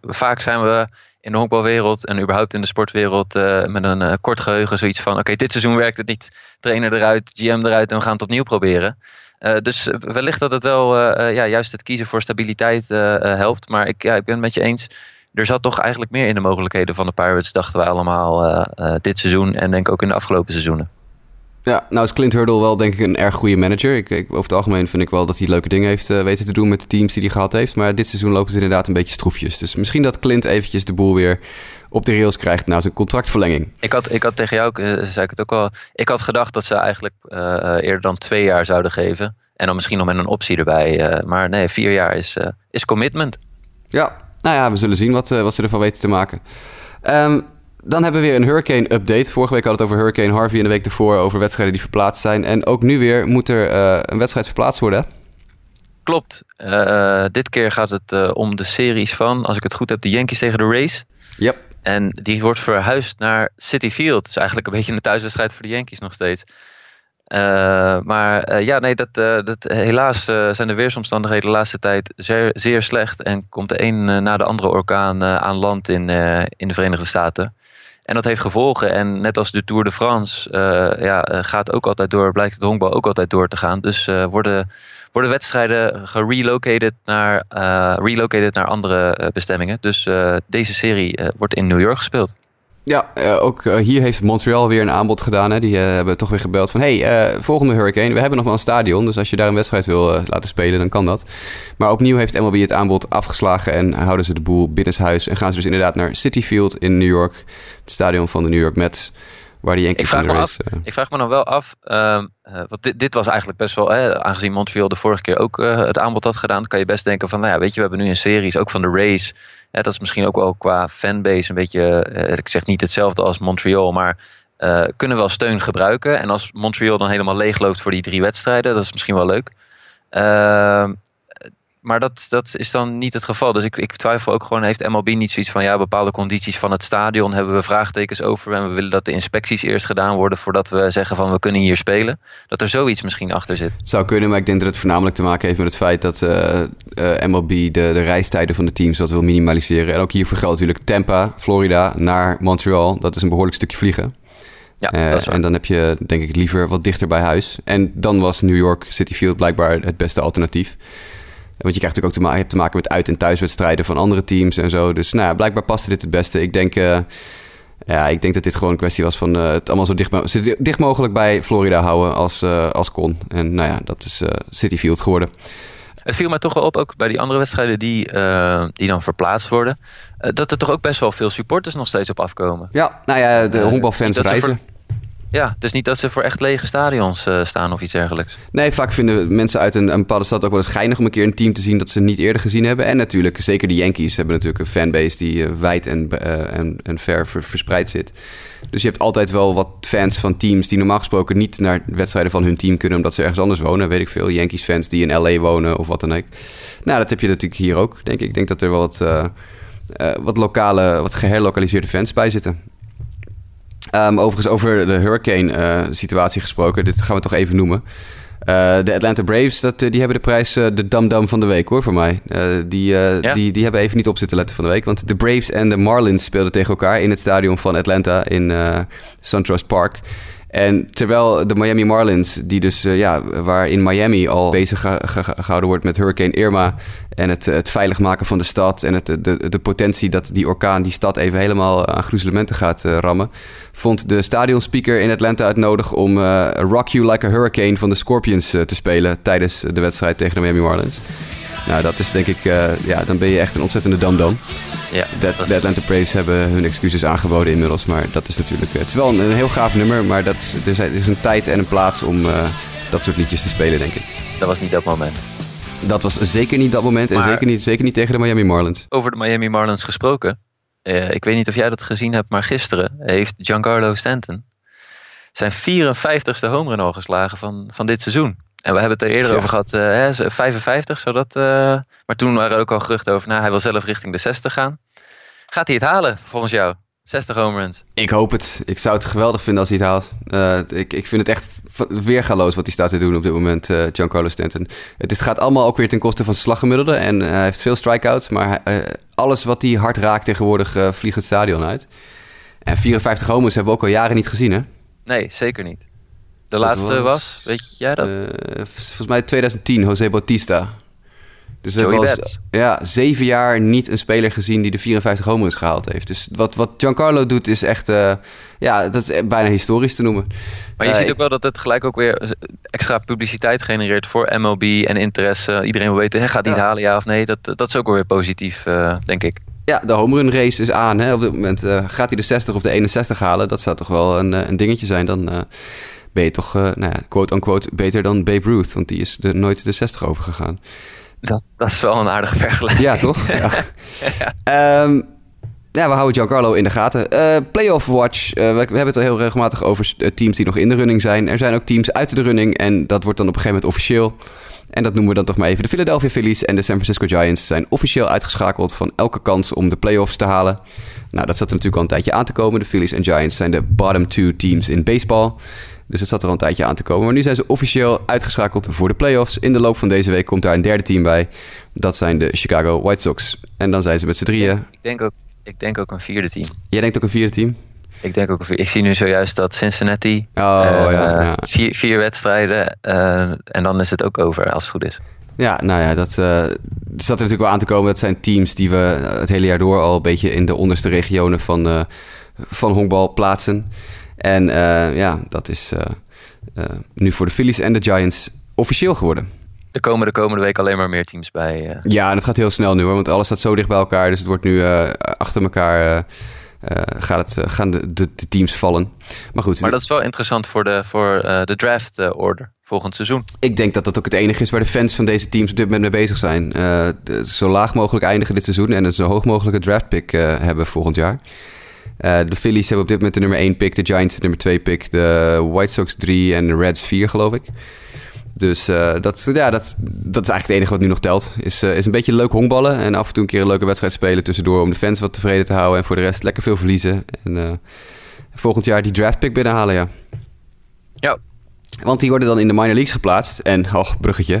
vaak zijn we in de honkbalwereld en überhaupt in de sportwereld met een kort geheugen zoiets van: oké, dit seizoen werkt het niet. Trainer eruit, GM eruit en we gaan het opnieuw proberen. dus wellicht dat het wel ja, juist het kiezen voor stabiliteit helpt. Maar ik, ja, ik ben het met je eens. Er zat toch eigenlijk meer in de mogelijkheden van de Pirates, dachten we allemaal dit seizoen en denk ook in de afgelopen seizoenen.
Ja, nou is Clint Hurdle wel denk ik een erg goede manager. Ik, ik, over het algemeen vind ik wel dat hij leuke dingen heeft uh, weten te doen met de teams die hij gehad heeft. Maar dit seizoen lopen ze inderdaad een beetje stroefjes. Dus misschien dat Clint eventjes de boel weer op de rails krijgt na zijn contractverlenging.
Ik had, ik had tegen jou, uh, zei ik het ook al, ik had gedacht dat ze eigenlijk uh, eerder dan twee jaar zouden geven. En dan misschien nog met een optie erbij. maar nee, vier jaar is, is commitment.
Ja, nou ja, we zullen zien wat, wat ze ervan weten te maken. Um, dan hebben we weer een hurricane-update. Vorige week hadden we het over Hurricane Harvey en de week ervoor over wedstrijden die verplaatst zijn. En ook nu weer moet er uh, een wedstrijd verplaatst worden.
Klopt. Uh, dit keer gaat het uh, om de series van, als ik het goed heb, de Yankees tegen de Rays.
Yep.
En die wordt verhuisd naar City Field. Dus eigenlijk een beetje een thuiswedstrijd voor de Yankees nog steeds. Uh, maar uh, ja, nee, dat, uh, dat, helaas zijn de weersomstandigheden de laatste tijd zeer, zeer slecht. En komt de een na de andere orkaan aan land in, in de Verenigde Staten. En dat heeft gevolgen. En net als de Tour de France ja, gaat ook altijd door, blijkt de honkbal ook altijd door te gaan. Dus worden, worden wedstrijden gerelocated naar, relocated naar andere bestemmingen. Dus deze serie wordt in New York gespeeld.
Ja, uh, ook uh, hier heeft Montreal weer een aanbod gedaan. Hè. Die uh, hebben toch weer gebeld van... hey, volgende Hurricane, we hebben nog wel een stadion... dus als je daar een wedstrijd wil laten spelen, dan kan dat. Maar opnieuw heeft MLB het aanbod afgeslagen... en houden ze de boel binnenshuis... en gaan ze dus inderdaad naar City Field in New York... het stadion van de New York Mets... waar die Yankees
ik vraag, me af, ik vraag me dan wel af... Uh, want dit, dit, was eigenlijk best wel... Hè, aangezien Montreal de vorige keer ook het aanbod had gedaan... kan je best denken van... nou ja, weet je, we hebben nu een series, ook van de Rays... Dat is misschien ook wel qua fanbase een beetje, uh, ik zeg niet hetzelfde als Montreal, maar uh, kunnen wel steun gebruiken. En als Montreal dan helemaal leegloopt voor die drie wedstrijden, dat is misschien wel leuk. Uh, maar dat, dat is dan niet het geval. Dus ik, ik twijfel ook gewoon, heeft MLB niet zoiets van... ja, bepaalde condities van het stadion hebben we vraagtekens over... en we willen dat de inspecties eerst gedaan worden... voordat we zeggen van we kunnen hier spelen. Dat er zoiets misschien achter zit.
Het zou kunnen, maar ik denk dat het voornamelijk te maken heeft met het feit... dat uh, uh, MLB de, de reistijden van de teams wat wil minimaliseren. En ook hier vergeldt natuurlijk Tampa, Florida, naar Montreal. Dat is een behoorlijk stukje vliegen.
Ja,
uh, en dan heb je denk ik liever wat dichter bij huis. En dan was New York City Field blijkbaar het beste alternatief. Want je krijgt natuurlijk ook te, ma je hebt te maken met uit- en thuiswedstrijden van andere teams en zo. Dus nou, ja, blijkbaar paste dit het beste. Ik denk, uh, ja, ik denk dat dit gewoon een kwestie was van uh, het allemaal zo dicht, zo dicht, mogelijk bij Florida houden als, uh, als kon. En nou ja, dat is City Field geworden.
Het viel mij toch wel op, ook bij die andere wedstrijden die, die dan verplaatst worden, dat er toch ook best wel veel supporters nog steeds op afkomen.
Ja, nou ja, de honkbalfans reizen.
Ja, dus niet dat ze voor echt lege stadions uh, staan of iets dergelijks.
Nee, vaak vinden mensen uit een, een, bepaalde stad ook wel eens geinig om een keer een team te zien dat ze niet eerder gezien hebben. En natuurlijk, zeker de Yankees hebben natuurlijk een fanbase die uh, wijd en, uh, en, en ver ver verspreid zit. Dus je hebt altijd wel wat fans van teams die normaal gesproken niet naar wedstrijden van hun team kunnen omdat ze ergens anders wonen. Weet ik veel. Yankees fans die in LA wonen of wat dan ook. Nou, dat heb je natuurlijk hier ook, denk ik. Ik denk dat er wel wat, wat lokale, wat geherlokaliseerde fans bij zitten. Um, overigens over de hurricane-situatie uh, gesproken. Dit gaan we toch even noemen. Uh, de Atlanta Braves, dat, die hebben de prijs uh, de dam-dam van de week, hoor, voor mij. die, ja. die, die hebben even niet op zitten letten van de week. Want de Braves en de Marlins speelden tegen elkaar in het stadion van Atlanta in SunTrust Park. En terwijl de Miami Marlins, die dus, uh, ja, waar in Miami al bezig ge ge gehouden wordt met Hurricane Irma en het, het veilig maken van de stad en het, de, de potentie dat die orkaan die stad even helemaal aan gruzelementen gaat uh, rammen, vond de stadionspeaker in Atlanta het nodig om uh, Rock You Like a Hurricane van de Scorpions te spelen tijdens de wedstrijd tegen de Miami Marlins. Nou, dat is denk ik, ja, dan ben je echt een ontzettende dam-dam. Ja, de, de Atlanta Braves hebben hun excuses aangeboden inmiddels. Maar dat is natuurlijk. Het is wel een, een heel gaaf nummer. Maar dat, er, is een tijd en een plaats om uh, dat soort liedjes te spelen, denk ik.
Dat was niet dat moment.
Dat was zeker niet dat moment. Maar en zeker niet, zeker niet tegen de Miami Marlins.
Over de Miami Marlins gesproken. Uh, ik weet niet of jij dat gezien hebt, maar gisteren heeft Giancarlo Stanton zijn 54ste home run al geslagen van, van dit seizoen. En we hebben het er eerder ja. over gehad, uh, 55, zodat, uh, maar toen waren er ook al geruchten over, nou, hij wil zelf richting de 60 gaan. Gaat hij het halen, volgens jou? 60 home runs.
Ik hoop het. Ik zou het geweldig vinden als hij het haalt. Uh, ik, ik vind het echt weergaloos wat hij staat te doen op dit moment, uh, Giancarlo Stanton. Het is, gaat allemaal ook weer ten koste van zijn slaggemiddelde. En hij heeft veel strikeouts, maar alles wat hij hard raakt tegenwoordig vliegt het stadion uit. En 54 homers hebben we ook al jaren niet gezien, hè?
Nee, zeker niet. De laatste was, was, weet jij dat?
Uh, volgens mij 2010, José Bautista. Dus we hebben was, ja, zeven jaar niet een speler gezien die de 54 homers gehaald heeft. Dus wat, wat Giancarlo doet is echt, uh, ja, dat is bijna historisch te noemen.
Maar je uh, ziet ook wel dat het gelijk ook weer extra publiciteit genereert voor MLB en interesse. Iedereen wil weten, hè, gaat hij ja. het halen, ja of nee? Dat, dat is ook weer positief, uh, denk ik.
Ja, de home run race is aan. Hè? Op dit moment gaat hij de 60 of de 61 halen. Dat zou toch wel een, een dingetje zijn. Dan ben je toch, uh, nou ja, quote-unquote, beter dan Babe Ruth. Want die is er nooit de 60 over gegaan.
Dat, dat is wel een aardige vergelijking.
Ja, toch? ja. ja. Um, ja, we houden Giancarlo in de gaten. Uh, playoff Watch. Uh, we, we, hebben het al heel regelmatig over teams die nog in de running zijn. Er zijn ook teams uit de running. En dat wordt dan op een gegeven moment officieel. En dat noemen we dan toch maar even. De Philadelphia Phillies en de San Francisco Giants zijn officieel uitgeschakeld van elke kans om de playoffs te halen. Nou, dat zat er natuurlijk al een tijdje aan te komen. De Phillies en Giants zijn de bottom two teams in baseball. Dus het zat er al een tijdje aan te komen. Maar nu zijn ze officieel uitgeschakeld voor de playoffs. In de loop van deze week komt daar een derde team bij. Dat zijn de Chicago White Sox. En dan zijn ze met z'n drieën.
Ik denk, ook, ik denk ook een vierde team.
Jij denkt ook een vierde team?
Ik denk ook. Ik zie nu zojuist dat Cincinnati.
Oh, uh, ja, ja.
Vier, vier wedstrijden. Uh, en dan is het ook over, als het goed is.
Ja, nou ja, dat uh, zat er natuurlijk wel aan te komen. Dat zijn teams die we het hele jaar door al een beetje in de onderste regionen van, van honkbal plaatsen. En uh, ja, dat is uh, uh, nu voor de Phillies en de Giants officieel geworden.
Er komen de komende week alleen maar meer teams bij.
Ja, en het gaat heel snel nu hoor, want alles staat zo dicht bij elkaar. Dus het wordt nu achter elkaar. gaat het, gaan de, de, de, teams vallen. Maar goed.
Maar dat is wel interessant voor de, voor, de draft order volgend seizoen.
Ik denk dat dat ook het enige is waar de fans van deze teams op dit moment mee bezig zijn. De, zo laag mogelijk eindigen dit seizoen en een zo hoog mogelijke draft pick hebben volgend jaar. Uh, de Phillies hebben op dit moment de nummer 1 pick, de Giants de nummer 2 pick, de White Sox 3 en de Reds 4, geloof ik. Dus uh, dat, ja, dat, dat is eigenlijk het enige wat nu nog telt. Is, uh, is een beetje leuk honkballen en af en toe een keer een leuke wedstrijd spelen tussendoor om de fans wat tevreden te houden. En voor de rest lekker veel verliezen. En volgend jaar die draft pick binnenhalen, ja.
Ja.
Want die worden dan in de minor leagues geplaatst. En, oh, bruggetje.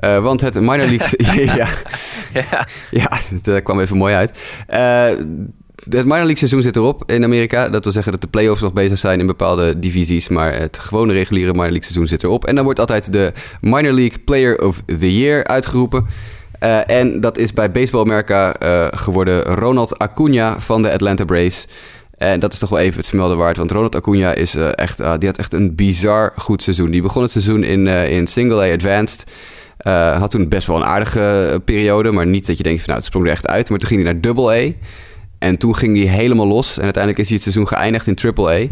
want het minor league... ja, ja. ja. het kwam even mooi uit het minor league seizoen zit erop in Amerika. Dat wil zeggen dat de playoffs nog bezig zijn in bepaalde divisies. Maar het gewone reguliere minor league seizoen zit erop. En dan wordt altijd de minor league player of the year uitgeroepen. Uh, en dat is bij Baseball America uh, geworden Ronald Acuna van de Atlanta Braves. En dat is toch wel even het vermelden waard. Want Ronald Acuna is, uh, echt, die had echt een bizar goed seizoen. Die begon het seizoen in, in Single A Advanced. had toen best wel een aardige periode. Maar niet dat je denkt van nou het sprong er echt uit. Maar toen ging hij naar Double A. En toen ging hij helemaal los. En uiteindelijk is hij het seizoen geëindigd in AAA.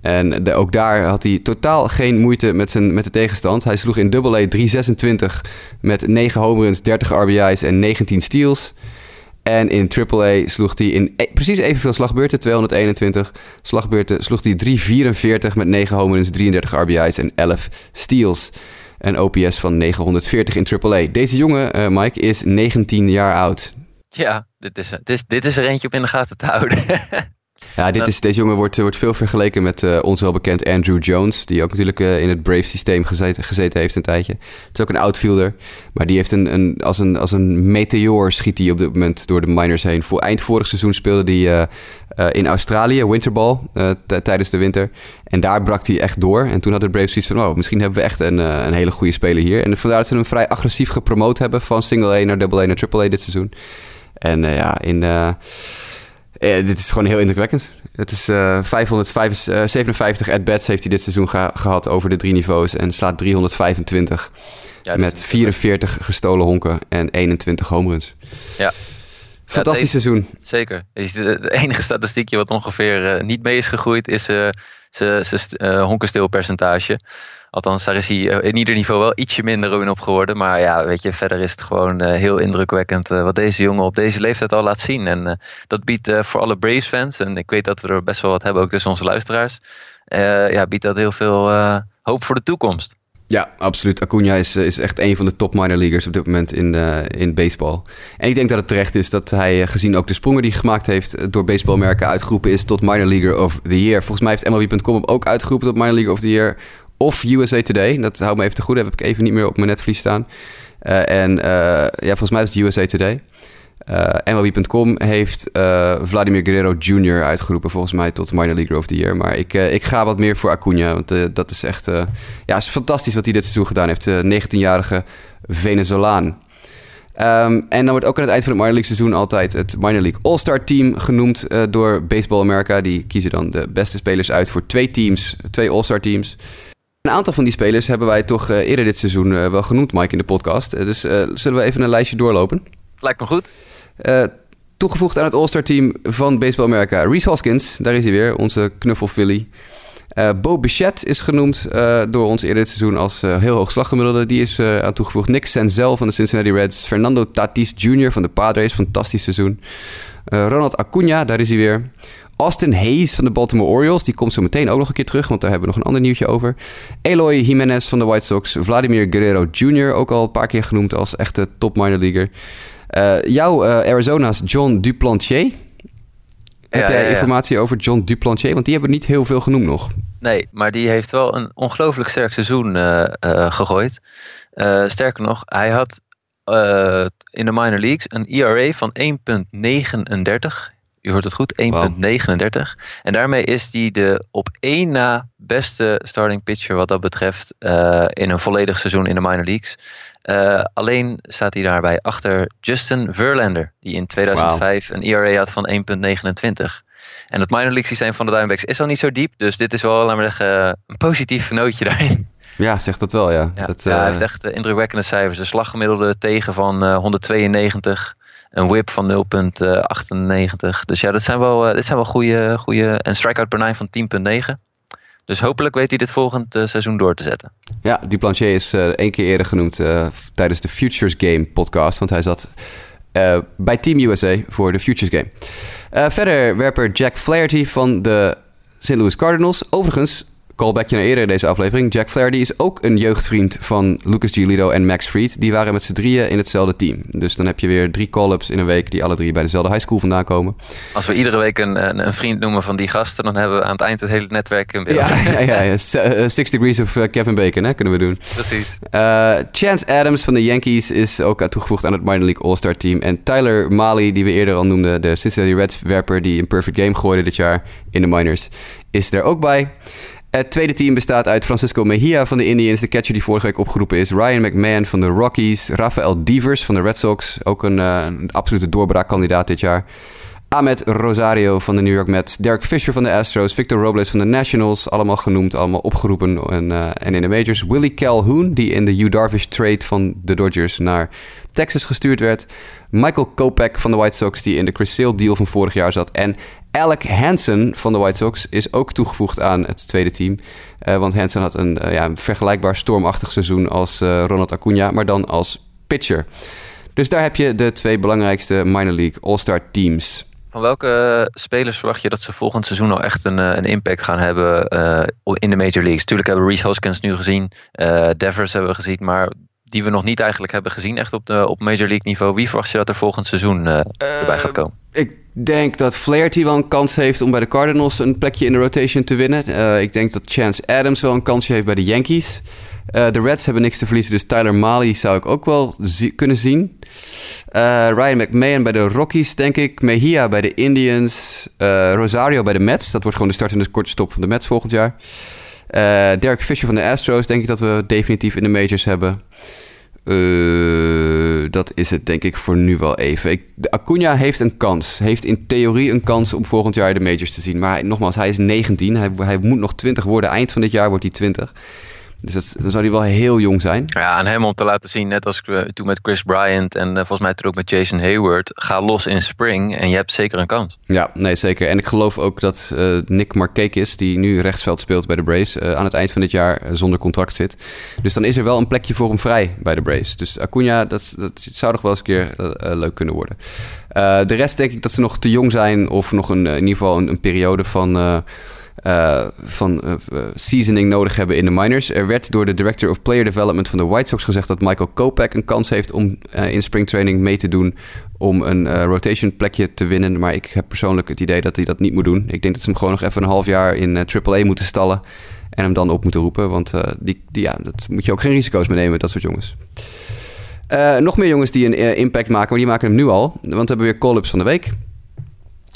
En de, ook daar had hij totaal geen moeite met, zijn, met de tegenstand. Hij sloeg in AA 326 met 9 home runs, 30 RBI's en 19 steals. En in AAA sloeg hij in e precies evenveel slagbeurten, 221 slagbeurten, sloeg hij 344 met 9 home runs, 33 RBI's en 11 steals. Een OPS van 940 in AAA. Deze jongen, uh, Mike, is 19 jaar oud.
Ja, dit is, dit, is, dit is er eentje op in de gaten te houden.
Ja, dit is, deze jongen wordt, wordt veel vergeleken met uh, ons wel bekend Andrew Jones. Die ook natuurlijk uh, in het Brave systeem gezeten, gezeten heeft een tijdje. Het is ook een outfielder. Maar die heeft een, een, als, een, als een meteor schiet hij op dit moment door de minors heen. Voor, eind vorig seizoen speelde hij uh, in Australië, winterball, tijdens de winter. En daar brak hij echt door. En toen had de Braves zoiets van... Oh, misschien hebben we echt een, een hele goede speler hier. En vandaar dat ze hem vrij agressief gepromoot hebben... van single A naar double A naar triple A dit seizoen. En ja, in eh, dit is gewoon heel indrukwekkend. Het is uh, 557 at-bats heeft hij dit seizoen gehad over de drie niveaus. En slaat 325 ja, met 44 gestolen honken en 21 home runs.
Ja.
Fantastisch seizoen.
Zeker. Het enige statistiekje wat ongeveer niet mee is gegroeid is zijn uh, honkenstilpercentage. Althans, daar is hij eh, in ieder niveau wel ietsje minder in op geworden. Maar ja, weet je, verder is het gewoon eh, heel indrukwekkend eh, wat deze jongen op deze leeftijd al laat zien. En dat biedt voor alle Braves fans, en ik weet dat we er best wel wat hebben, ook tussen onze luisteraars. ja, biedt dat heel veel hoop voor de toekomst.
Ja, absoluut. Acuna is, is echt een van de top minor leaguers op dit moment in, in baseball. En ik denk dat het terecht is dat hij, gezien ook de sprongen die hij gemaakt heeft, door baseballmerken uitgeroepen is tot minor leaguer of the year. Volgens mij heeft MLB.com ook uitgeroepen tot minor leaguer of the year of USA Today. Dat houdt me even te goed. Dat heb ik even niet meer op mijn netvlies staan. Uh, en uh, ja, volgens mij is het USA Today. Uh, eh, MLB.com heeft Vladimir Guerrero Jr. uitgeroepen, volgens mij, tot Minor League of the Year. Maar ik, ik ga wat meer voor Acuna, want dat is echt ja, is fantastisch wat hij dit seizoen gedaan heeft. 19-jarige Venezolaan. Um, en dan wordt ook aan het eind van het minor league seizoen altijd het minor league all-star team genoemd door Baseball America. Die kiezen dan de beste spelers uit voor twee teams, twee all-star teams. Een aantal van die spelers hebben wij toch eerder dit seizoen wel genoemd, Mike, in de podcast. Dus zullen we even een lijstje doorlopen?
Lijkt me goed.
toegevoegd aan het All-Star team van Baseball America, Reese Hoskins. Daar is hij weer, onze knuffel Philly. Bo Bichette is genoemd door ons eerder dit seizoen als heel hoog slaggemiddelde. Die is aan toegevoegd. Nick Senzel van de Cincinnati Reds. Fernando Tatis Jr. van de Padres, fantastisch seizoen. Ronald Acuna, daar is hij weer. Austin Hayes van de Baltimore Orioles. Die komt zo meteen ook nog een keer terug, want daar hebben we nog een ander nieuwtje over. Eloy Jimenez van de White Sox. Vladimir Guerrero Jr. ook al een paar keer genoemd als echte top minor leaguer. Uh, jouw uh, Arizona's John Duplantier. Heb jij informatie over John Duplantier? Want die hebben niet heel veel genoemd nog.
Nee, maar die heeft wel een ongelooflijk sterk seizoen uh, gegooid. sterker nog, hij had in de minor leagues een ERA van 1,39 u hoort het goed, 1,39. En daarmee is hij de op één na beste starting pitcher wat dat betreft uh, in een volledig seizoen in de minor leagues. Uh, alleen staat hij daarbij achter Justin Verlander, die in 2005 wow. een ERA had van 1,29. En het minor league systeem van de Diamondbacks is al niet zo diep, dus dit is wel, laten we zeggen, een positief nootje daarin.
Ja, zegt dat wel, ja.
ja,
dat,
ja hij heeft echt indrukwekkende cijfers. Een slaggemiddelde tegen van uh, 192 een whip van 0,98. Dus ja, dat zijn wel, dit zijn wel goede, goede. En strikeout per 9 van 10,9. Dus hopelijk weet hij dit volgend uh, seizoen door te zetten.
Ja, Duplantier is uh, één keer eerder genoemd tijdens de Futures Game podcast. Want hij zat bij Team USA voor de Futures Game. verder werper Jack Flaherty van de St. Louis Cardinals. Overigens callbackje naar eerder in deze aflevering. Jack Flaherty is ook een jeugdvriend van Lucas Giolito en Max Fried. Die waren met z'n drieën in hetzelfde team. Dus dan heb je weer drie call-ups in een week die alle drie bij dezelfde high school vandaan komen.
Als we iedere week een, een, een vriend noemen van die gasten, dan hebben we aan het eind het hele netwerk in beeld.
Ja, ja, ja, ja. Six Degrees of uh, Kevin Bacon hè, kunnen we doen.
Precies.
Uh, Chance Adams van de Yankees is ook toegevoegd aan het minor league all-star team. En Tyler Mali, die we eerder al noemden, de Cincinnati Reds werper die een perfect game gooide dit jaar in de minors, is er ook bij. Het tweede team bestaat uit Francisco Mejia van de Indians, de catcher die vorige week opgeroepen is. Ryan McMahon van de Rockies. Rafael Devers van de Red Sox, ook een, uh, een absolute doorbraakkandidaat dit jaar. Ahmed Rosario van de New York Mets. Derek Fisher van de Astros. Victor Robles van de Nationals. Allemaal genoemd, allemaal opgeroepen en, uh, en in de majors. Willie Calhoun, die in de Hugh Darvish trade van de Dodgers naar Texas gestuurd werd. Michael Kopech van de White Sox, die in de Chris Sale deal van vorig jaar zat. En Alec Hansen van de White Sox is ook toegevoegd aan het tweede team. Uh, want Hansen had een, uh, ja, een, vergelijkbaar stormachtig seizoen als uh, Ronald Acuna, maar dan als pitcher. Dus daar heb je de twee belangrijkste minor league all-star teams.
Van welke spelers verwacht je dat ze volgend seizoen al echt een, een impact gaan hebben in de major leagues? Tuurlijk hebben we Reese Hoskins nu gezien, Devers hebben we gezien, maar die we nog niet eigenlijk hebben gezien echt op, de, op major league niveau. Wie verwacht je dat er volgend seizoen erbij gaat komen?
Ik denk dat Flaherty wel een kans heeft om bij de Cardinals een plekje in de rotation te winnen. Uh, ik denk dat Chance Adams wel een kansje heeft bij de Yankees. Uh, de Reds hebben niks te verliezen, dus Tyler Mali zou ik ook wel kunnen zien. Uh, Ryan McMahon bij de Rockies, denk ik. Mejia bij de Indians. Rosario bij de Mets. Dat wordt gewoon de start en de korte stop van de Mets volgend jaar. Derek Fisher van de Astros, denk ik dat we definitief in de majors hebben. Uh, dat is het denk ik voor nu wel even. Ik, Acuna heeft een kans. Heeft in theorie een kans om volgend jaar de majors te zien. Maar nogmaals, hij is 19. Hij, hij moet nog 20 worden. Eind van dit jaar wordt hij 20. Dus dat, dan zou hij wel heel jong zijn.
Ja, aan hem om te laten zien, net als toen met Chris Bryant en uh, volgens mij toen ook met Jason Hayward, ga los in spring en je hebt zeker een kans.
Ja, nee zeker. En ik geloof ook dat uh, Nick Markakis, die nu rechtsveld speelt bij de Braves, aan het eind van dit jaar zonder contract zit. Dus dan is er wel een plekje voor hem vrij bij de Braves. Dus Acuna, dat, dat zou nog wel eens een keer leuk kunnen worden. de rest denk ik dat ze nog te jong zijn of nog een, in ieder geval een, een periode van uh, van uh, seasoning nodig hebben in de minors. Er werd door de Director of Player Development van de White Sox gezegd dat Michael Kopech een kans heeft om uh, in springtraining mee te doen om een rotation plekje te winnen. Maar ik heb persoonlijk het idee dat hij dat niet moet doen. Ik denk dat ze hem gewoon nog even een half jaar in AAA moeten stallen en hem dan op moeten roepen. Want die, die, ja, dat moet je ook geen risico's mee nemen, dat soort jongens. nog meer jongens die een impact maken, maar die maken hem nu al. Want we hebben weer call-ups van de week.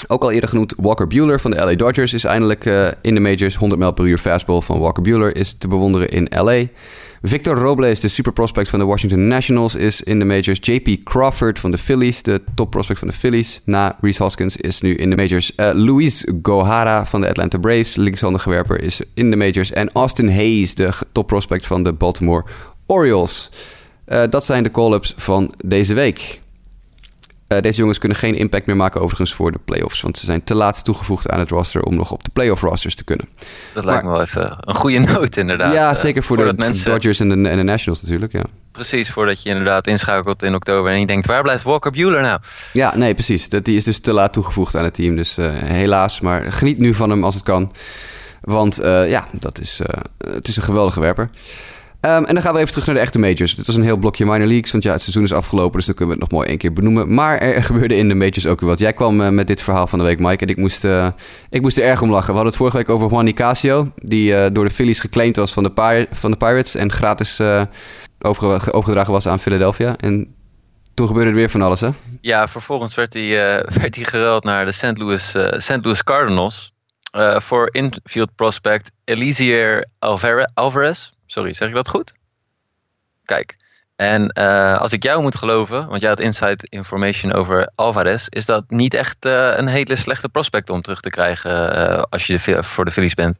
Ook al eerder genoemd, Walker Bueller van de LA Dodgers is eindelijk uh, in de majors. 100 mijl per uur fastball van Walker Bueller is te bewonderen in LA. Victor Robles, de super prospect van de Washington Nationals, is in de majors. JP Crawford van de Phillies, de top prospect van de Phillies, na Reese Hoskins, is nu in de majors. Uh, Luis Gohara van de Atlanta Braves, linkshandige werper, is in de majors. En Austin Hayes, de top prospect van de Baltimore Orioles. Uh, dat zijn de call-ups van deze week. Uh, deze jongens kunnen geen impact meer maken overigens voor de playoffs. Want ze zijn te laat toegevoegd aan het roster om nog op de playoff rosters te kunnen.
Dat lijkt me wel even een goede noot inderdaad.
Ja, zeker voor de mensen... Dodgers en de, en de, Nationals natuurlijk, ja.
Precies, voordat je inderdaad inschakelt in oktober en je denkt, waar blijft Walker Bueller nou?
Ja, nee, precies. Dat, die is dus te laat toegevoegd aan het team. Dus uh, helaas, maar geniet nu van hem als het kan. Want uh, ja, dat is, het is een geweldige werper. Um, en dan gaan we even terug naar de echte majors. Dit was een heel blokje minor leagues, want ja, het seizoen is afgelopen, dus dan kunnen we het nog mooi één keer benoemen. Maar er gebeurde in de majors ook weer wat. Jij kwam uh, met dit verhaal van de week, Mike, en ik moest, uh, ik moest er erg om lachen. We hadden het vorige week over Juan Nicasio, die uh, door de Phillies geclaimd was van de, van de Pirates en gratis over overgedragen was aan Philadelphia. En toen gebeurde er weer van alles, hè?
Ja, vervolgens werd hij, werd hij geruild naar de St. Louis, St. Louis Cardinals voor infield prospect Elisier Alvarez. Sorry, zeg ik dat goed? Kijk, en uh, als ik jou moet geloven, want jij had inside information over Alvarez, is dat niet echt uh, een hele slechte prospect om terug te krijgen uh, als je voor de Phillies bent.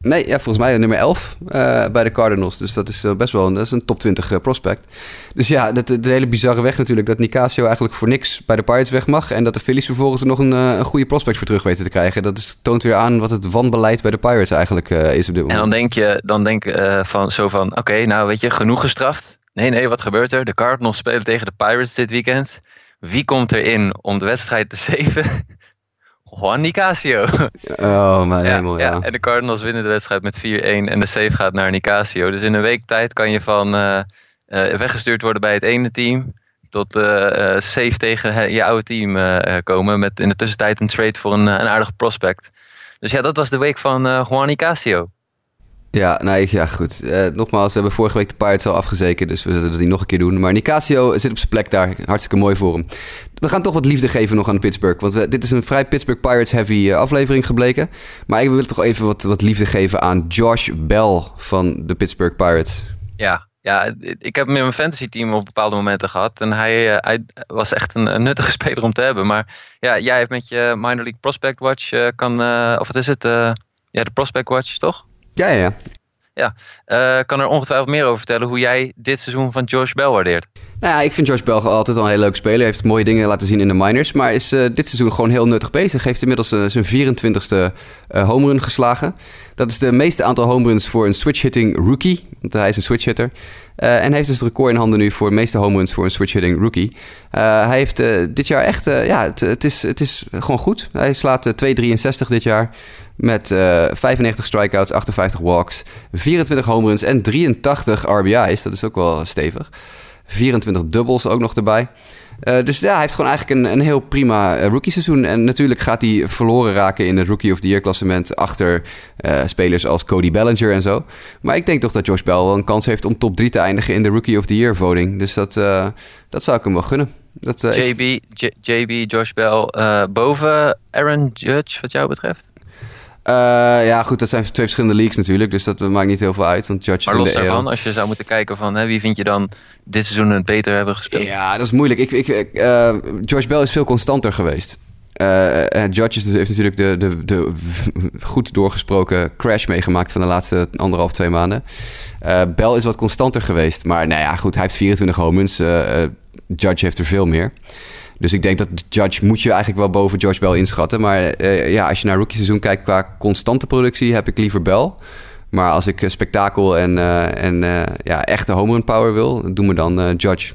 Nee, ja, volgens mij nummer 11 bij de Cardinals. Dus dat is best wel een, dat is een top 20 prospect. Dus ja, dat, de hele bizarre weg natuurlijk. Dat Nicasio eigenlijk voor niks bij de Pirates weg mag. En dat de Phillies vervolgens er nog een, een goede prospect voor terug weten te krijgen. Dat is, toont weer aan wat het wanbeleid bij de Pirates eigenlijk is op dit moment.
En dan denk je, dan denk, van, zo van, oké, okay, nou weet je, genoeg gestraft. Nee, nee, wat gebeurt er? De Cardinals spelen tegen de Pirates dit weekend. Wie komt erin om de wedstrijd te zeven? Juan Nicasio.
Oh, mijn ja, hemel, ja.
ja. En de Cardinals winnen de wedstrijd met 4-1 en de save gaat naar Nicasio. Dus in een week tijd kan je van uh, uh, weggestuurd worden bij het ene team tot uh, save tegen je oude team komen. Met in de tussentijd een trade voor een, een aardige prospect. Dus ja, dat was de week van Juan Nicasio.
Ja, nee, ja, goed. Uh, nogmaals, we hebben vorige week de Pirates al afgezeken, dus we zullen dat niet nog een keer doen. Maar Nicasio zit op zijn plek daar. Hartstikke mooi voor hem. We gaan toch wat liefde geven nog aan Pittsburgh. Want dit is een vrij Pittsburgh Pirates-heavy uh, aflevering gebleken. Maar ik wil toch even wat, wat liefde geven aan Josh Bell van de Pittsburgh Pirates.
Ja, ja, ik heb hem in mijn fantasy team op bepaalde momenten gehad. En hij, uh, hij was echt een, nuttige speler om te hebben. Maar ja, jij hebt met je Minor League Prospect Watch kan... of wat is het? ja, de Prospect Watch, toch?
Ja, ja,
ja. Uh, kan er ongetwijfeld meer over vertellen hoe jij dit seizoen van Josh Bell waardeert.
Nou ja, ik vind Josh Bell altijd al een hele leuke speler. Hij heeft mooie dingen laten zien in de minors. Maar is uh, dit seizoen gewoon heel nuttig bezig. Heeft inmiddels uh, zijn 24ste home run geslagen. Dat is de meeste aantal home runs voor een switch-hitting rookie. Want hij is een switch-hitter. Uh, en heeft dus het record in handen nu voor de meeste home runs voor een switch-hitting rookie. hij heeft dit jaar echt... ja, het, het, is, het is gewoon goed. Hij slaat 2,63 dit jaar. Met uh, 95 strikeouts, 58 walks, 24 home runs en 83 RBI's. Dat is ook wel stevig. 24 dubbels ook nog erbij. Uh, dus ja, hij heeft gewoon eigenlijk een, een heel prima rookie seizoen. En natuurlijk gaat hij verloren raken in het Rookie of the Year klassement achter spelers als Cody Bellinger en zo. Maar ik denk toch dat Josh Bell wel een kans heeft om top 3 te eindigen in de Rookie of the Year voting. Dus dat, dat zou ik hem wel gunnen. Dat,
JB, JB, Josh Bell boven Aaron Judge wat jou betreft?
Uh, ja, goed, dat zijn twee verschillende leagues natuurlijk. Dus dat maakt niet heel veel uit. Want Judge
maar los
daarvan,
als je zou moeten kijken van hè, wie vind je dan dit seizoen het beter hebben gespeeld?
Ja, dat is moeilijk. Ik, ik, uh, Josh Bell is veel constanter geweest. Uh, Judge heeft natuurlijk de, de, de goed doorgesproken crash meegemaakt van de laatste anderhalf, twee maanden. Uh, Bell is wat constanter geweest. Maar nou ja, goed, hij heeft 24 homens. Judge heeft er veel meer. Dus ik denk dat Judge moet je eigenlijk wel boven Josh Bell inschatten. Maar uh, ja, als je naar rookie seizoen kijkt qua constante productie, heb ik liever Bell. Maar als ik spektakel en, uh, en ja, echte home run power wil, doe me dan Judge.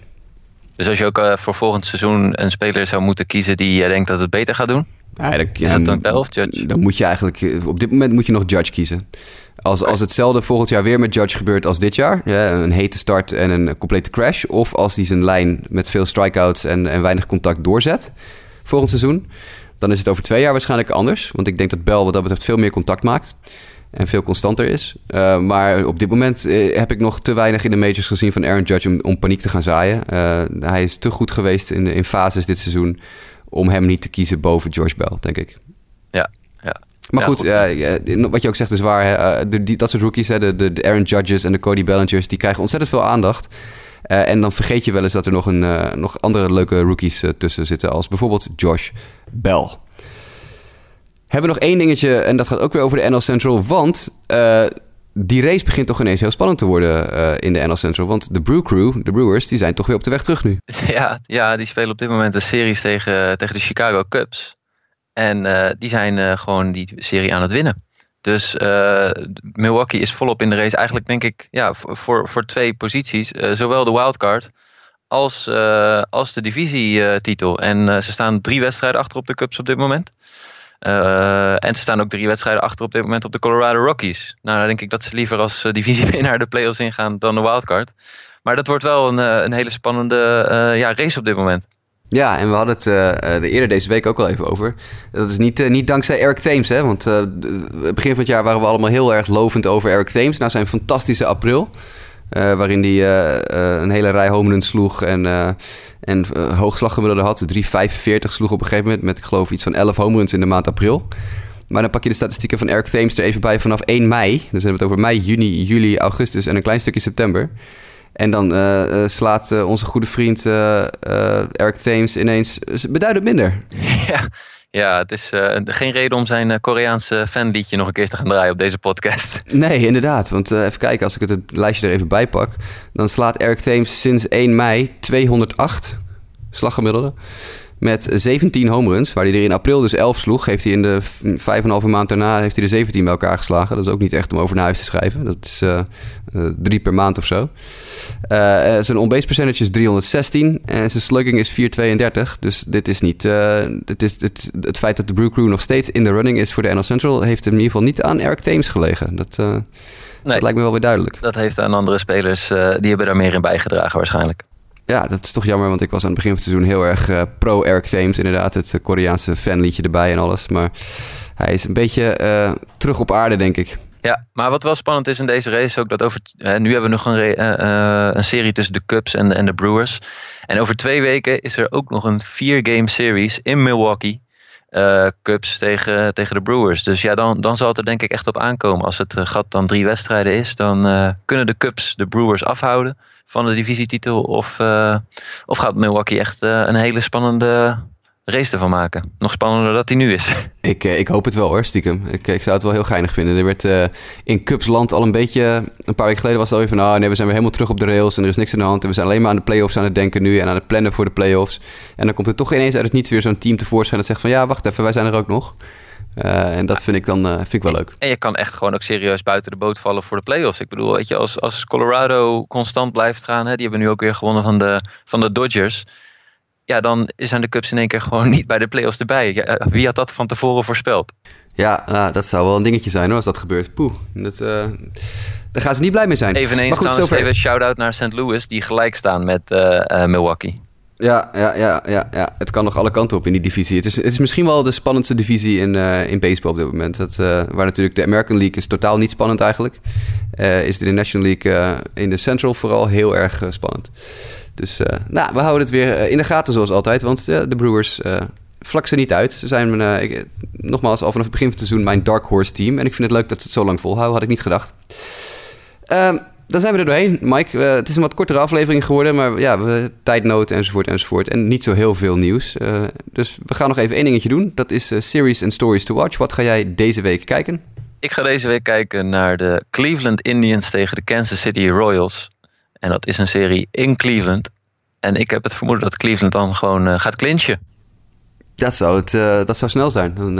Dus als je ook voor volgend seizoen een speler zou moeten kiezen die je denkt dat het beter gaat doen?
Ja, dan,
is dat dan Bell of Judge?
Dan moet je eigenlijk, op dit moment moet je nog Judge kiezen. Als, als hetzelfde volgend jaar weer met Judge gebeurt als dit jaar, ja, een hete start en een complete crash, of als hij zijn lijn met veel strikeouts en, en weinig contact doorzet volgend seizoen, dan is het over twee jaar waarschijnlijk anders. Want ik denk dat Bell wat dat betreft veel meer contact maakt en veel constanter is. Uh, maar op dit moment uh, heb ik nog te weinig in de majors gezien van Aaron Judge om, om paniek te gaan zaaien. Uh, hij is te goed geweest in, in fases dit seizoen om hem niet te kiezen boven George Bell, denk ik.
Ja, ja.
Maar goed, uh, wat je ook zegt is waar. Uh, de, die, dat soort rookies, hè, de, de, Aaron Judges en de Cody Bellingers... die krijgen ontzettend veel aandacht. Uh, en dan vergeet je wel eens dat er nog, een, nog andere leuke rookies tussen zitten... als bijvoorbeeld Josh Bell. Hebben we nog één dingetje en dat gaat ook weer over de NL Central. Want die race begint toch ineens heel spannend te worden in de NL Central. Want de Brew Crew, de Brewers, die zijn toch weer op de weg terug nu.
Ja, ja die spelen op dit moment een series tegen, tegen de Chicago Cubs... En uh, die zijn uh, gewoon die serie aan het winnen. Dus Milwaukee is volop in de race. Eigenlijk denk ik ja, voor, voor twee posities. zowel de wildcard als, als de divisietitel. En ze staan drie wedstrijden achter op de Cubs op dit moment. En ze staan ook drie wedstrijden achter op dit moment op de Colorado Rockies. Nou, dan denk ik dat ze liever als divisiewinnaar de playoffs ingaan dan de wildcard. Maar dat wordt wel een, een hele spannende ja, race op dit moment.
Ja, en we hadden het de eerder deze week ook al even over. Dat is niet, niet dankzij Eric Thames, hè? Want uh, begin van het jaar waren we allemaal heel erg lovend over Eric Thames. Nou, zijn fantastische april. Waarin hij een hele rij homeruns sloeg en, en hoogslaggemiddelde had. 3,45 sloeg op een gegeven moment met, ik geloof, iets van 11 homeruns in de maand april. Maar dan pak je de statistieken van Eric Thames er even bij vanaf 1 mei. Dus dan hebben we het over mei, juni, juli, augustus en een klein stukje september. En dan slaat onze goede vriend Eric Thames ineens beduidend minder.
Ja, ja het is geen reden om zijn Koreaanse fanliedje nog een keer te gaan draaien op deze podcast.
Nee, inderdaad. Want even kijken, als ik het, het, lijstje er even bij pak... dan slaat Eric Thames sinds 1 mei 208 slaggemiddelde met 17 home runs. Waar hij er in april dus 11 sloeg, heeft hij in de 5,5 maand daarna heeft hij er 17 bij elkaar geslagen. Dat is ook niet echt om over naar huis te schrijven. Dat is uh, uh, drie per maand of zo. Uh, zijn on-base percentage is 316 en zijn slugging is 432. Dus dit is niet. het, is, het, het feit dat de Brew Crew nog steeds in de running is voor de NL Central, heeft in ieder geval niet aan Eric Thames gelegen. Dat, nee, dat lijkt me wel weer duidelijk.
Dat heeft aan andere spelers, die hebben daar meer in bijgedragen waarschijnlijk
ja, dat is toch jammer, want ik was aan het begin van het seizoen heel erg uh, pro Eric Thames. Inderdaad, het Koreaanse fanliedje erbij en alles. Maar hij is een beetje uh, terug op aarde, denk ik.
Ja, maar wat wel spannend is in deze race ook dat over. Uh, nu hebben we nog een, een serie tussen de Cubs en de, en de Brewers. En over twee weken is er ook nog een vier-game series in Milwaukee. Cubs tegen, tegen de Brewers. Dus ja, dan, dan zal het er denk ik echt op aankomen. Als het gat dan drie wedstrijden is, dan kunnen de Cubs de Brewers afhouden van de divisietitel? Of, uh, of gaat Milwaukee echt uh, een hele spannende race ervan maken? Nog spannender dat hij nu is.
Ik, uh, ik hoop het wel hoor, stiekem. Ik, ik zou het wel heel geinig vinden. Er werd in Cupsland al een beetje... Een paar weken geleden was het al even van... Nou, nee, we zijn weer helemaal terug op de rails en er is niks aan de hand. En we zijn alleen maar aan de playoffs aan het denken nu... en aan het plannen voor de playoffs. En dan komt er toch ineens uit het niets weer zo'n team tevoorschijn... dat zegt van ja, wacht even, wij zijn er ook nog. Uh, en dat vind ik dan uh, vind ik wel leuk.
En je kan echt gewoon ook serieus buiten de boot vallen voor de playoffs. Ik bedoel, weet je, als, als Colorado constant blijft gaan, hè, die hebben nu ook weer gewonnen van de, van de Dodgers. ja, dan zijn de Cubs in één keer gewoon niet bij de playoffs erbij. Ja, eh, wie had dat van tevoren voorspeld?
Ja, nou, dat zou wel een dingetje zijn hoor, als dat gebeurt. Poeh, dat, daar gaan ze niet blij mee zijn.
Eveneens maar goed, trouwens, zover... even een shout-out naar St. Louis, die gelijk staan met Milwaukee.
Ja, ja, ja, ja, ja, het kan nog alle kanten op in die divisie. Het is, het is misschien wel de spannendste divisie in, uh, in baseball op dit moment. Dat, uh, waar natuurlijk de American League is totaal niet spannend eigenlijk. Uh, is de National League in de Central vooral heel erg spannend. Dus nou, we houden het weer in de gaten zoals altijd. Want de Brewers vlak ze niet uit. Ze zijn, nogmaals, al vanaf het begin van het seizoen mijn dark horse team. En ik vind het leuk dat ze het zo lang volhouden. Had ik niet gedacht. Ehm, dan zijn we er doorheen, Mike. Uh, het is een wat kortere aflevering geworden, maar ja, we, tijdnood enzovoort enzovoort. En niet zo heel veel nieuws. Uh, dus we gaan nog even één dingetje doen. Dat is uh, Series and Stories to Watch. Wat ga jij deze week kijken?
Ik ga deze week kijken naar de Cleveland Indians tegen de Kansas City Royals. En dat is een serie in Cleveland. En ik heb het vermoeden dat Cleveland dan gewoon gaat clinchen.
Dat zou, het, dat zou snel zijn. Dan,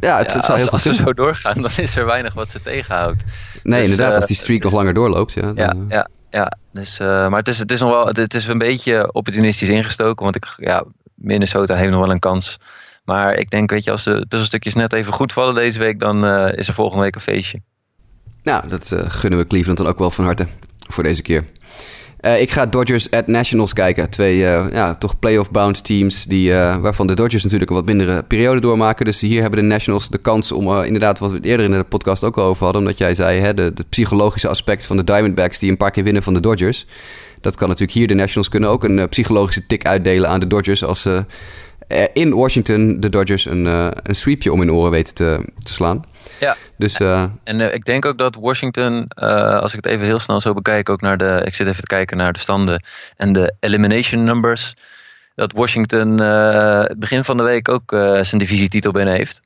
ja, het, het zou heel als, als we zo doorgaan, dan is er weinig wat ze tegenhoudt.
Nee, dus, inderdaad, als die streak nog langer doorloopt. Ja,
ja, ja, ja. Dus, uh, maar het is, het is nog wel het is een beetje opportunistisch ingestoken. Want ik, ja, Minnesota heeft nog wel een kans. Maar ik denk, weet je, als de tussenstukjes net even goed vallen deze week, dan uh, is er volgende week een feestje.
Nou, dat uh, gunnen we Cleveland dan ook wel van harte voor deze keer. Uh, ik ga Dodgers at Nationals kijken. Twee uh, ja, toch playoff-bound teams, die, uh, waarvan de Dodgers natuurlijk een wat mindere periode doormaken. Dus hier hebben de Nationals de kans om, inderdaad, wat we het eerder in de podcast ook al over hadden, omdat jij zei, hè, de, psychologische aspect van de Diamondbacks die een paar keer winnen van de Dodgers. Dat kan natuurlijk hier. De Nationals kunnen ook een psychologische tik uitdelen aan de Dodgers als ze in Washington de Dodgers een, een sweepje om hun oren weten te, te slaan.
Ja. Dus, uh, en uh, ik denk ook dat Washington, uh, als ik het even heel snel zo bekijk, ook naar de. Ik zit even te kijken naar de standen en de elimination numbers. Dat Washington het begin van de week ook zijn divisietitel binnen heeft.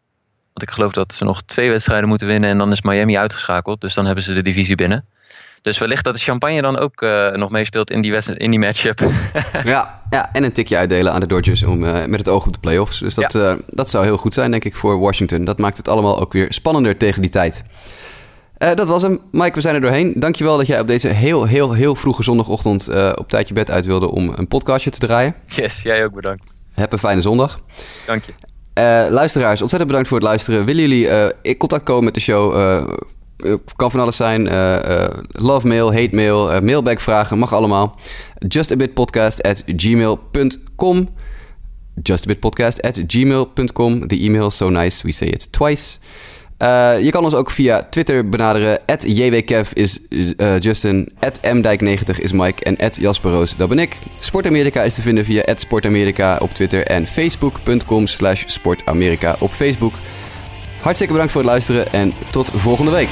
Want ik geloof dat ze nog twee wedstrijden moeten winnen en dan is Miami uitgeschakeld. Dus dan hebben ze de divisie binnen. Dus wellicht dat de champagne dan ook uh, nog meespeelt in die, in die matchup.
ja, ja, en een tikje uitdelen aan de Dodgers om, uh, met het oog op de playoffs. Dus dat, ja. uh, dat zou heel goed zijn, denk ik, voor Washington. Dat maakt het allemaal ook weer spannender tegen die tijd. dat was hem. Mike, we zijn er doorheen. Dankjewel dat jij op deze heel, heel, heel vroege zondagochtend op tijd je bed uit wilde om een podcastje te draaien.
Yes, jij ook bedankt.
Heb een fijne zondag.
Dank je.
luisteraars, ontzettend bedankt voor het luisteren. Willen jullie in contact komen met de show? Uh, kan van alles zijn. Uh, uh, love mail, hate mail, mailback vragen, mag allemaal. Justabitpodcast at gmail.com Justabitpodcast at gmail.com The email so nice, we say it twice. je kan ons ook via Twitter benaderen. At JWKev is Justin. At MDijk90 is Mike. En at Jasperoos, dat ben ik. Sportamerika is te vinden via at Sportamerika op Twitter. En facebook.com slash Sportamerika op Facebook. Hartstikke bedankt voor het luisteren en tot volgende week.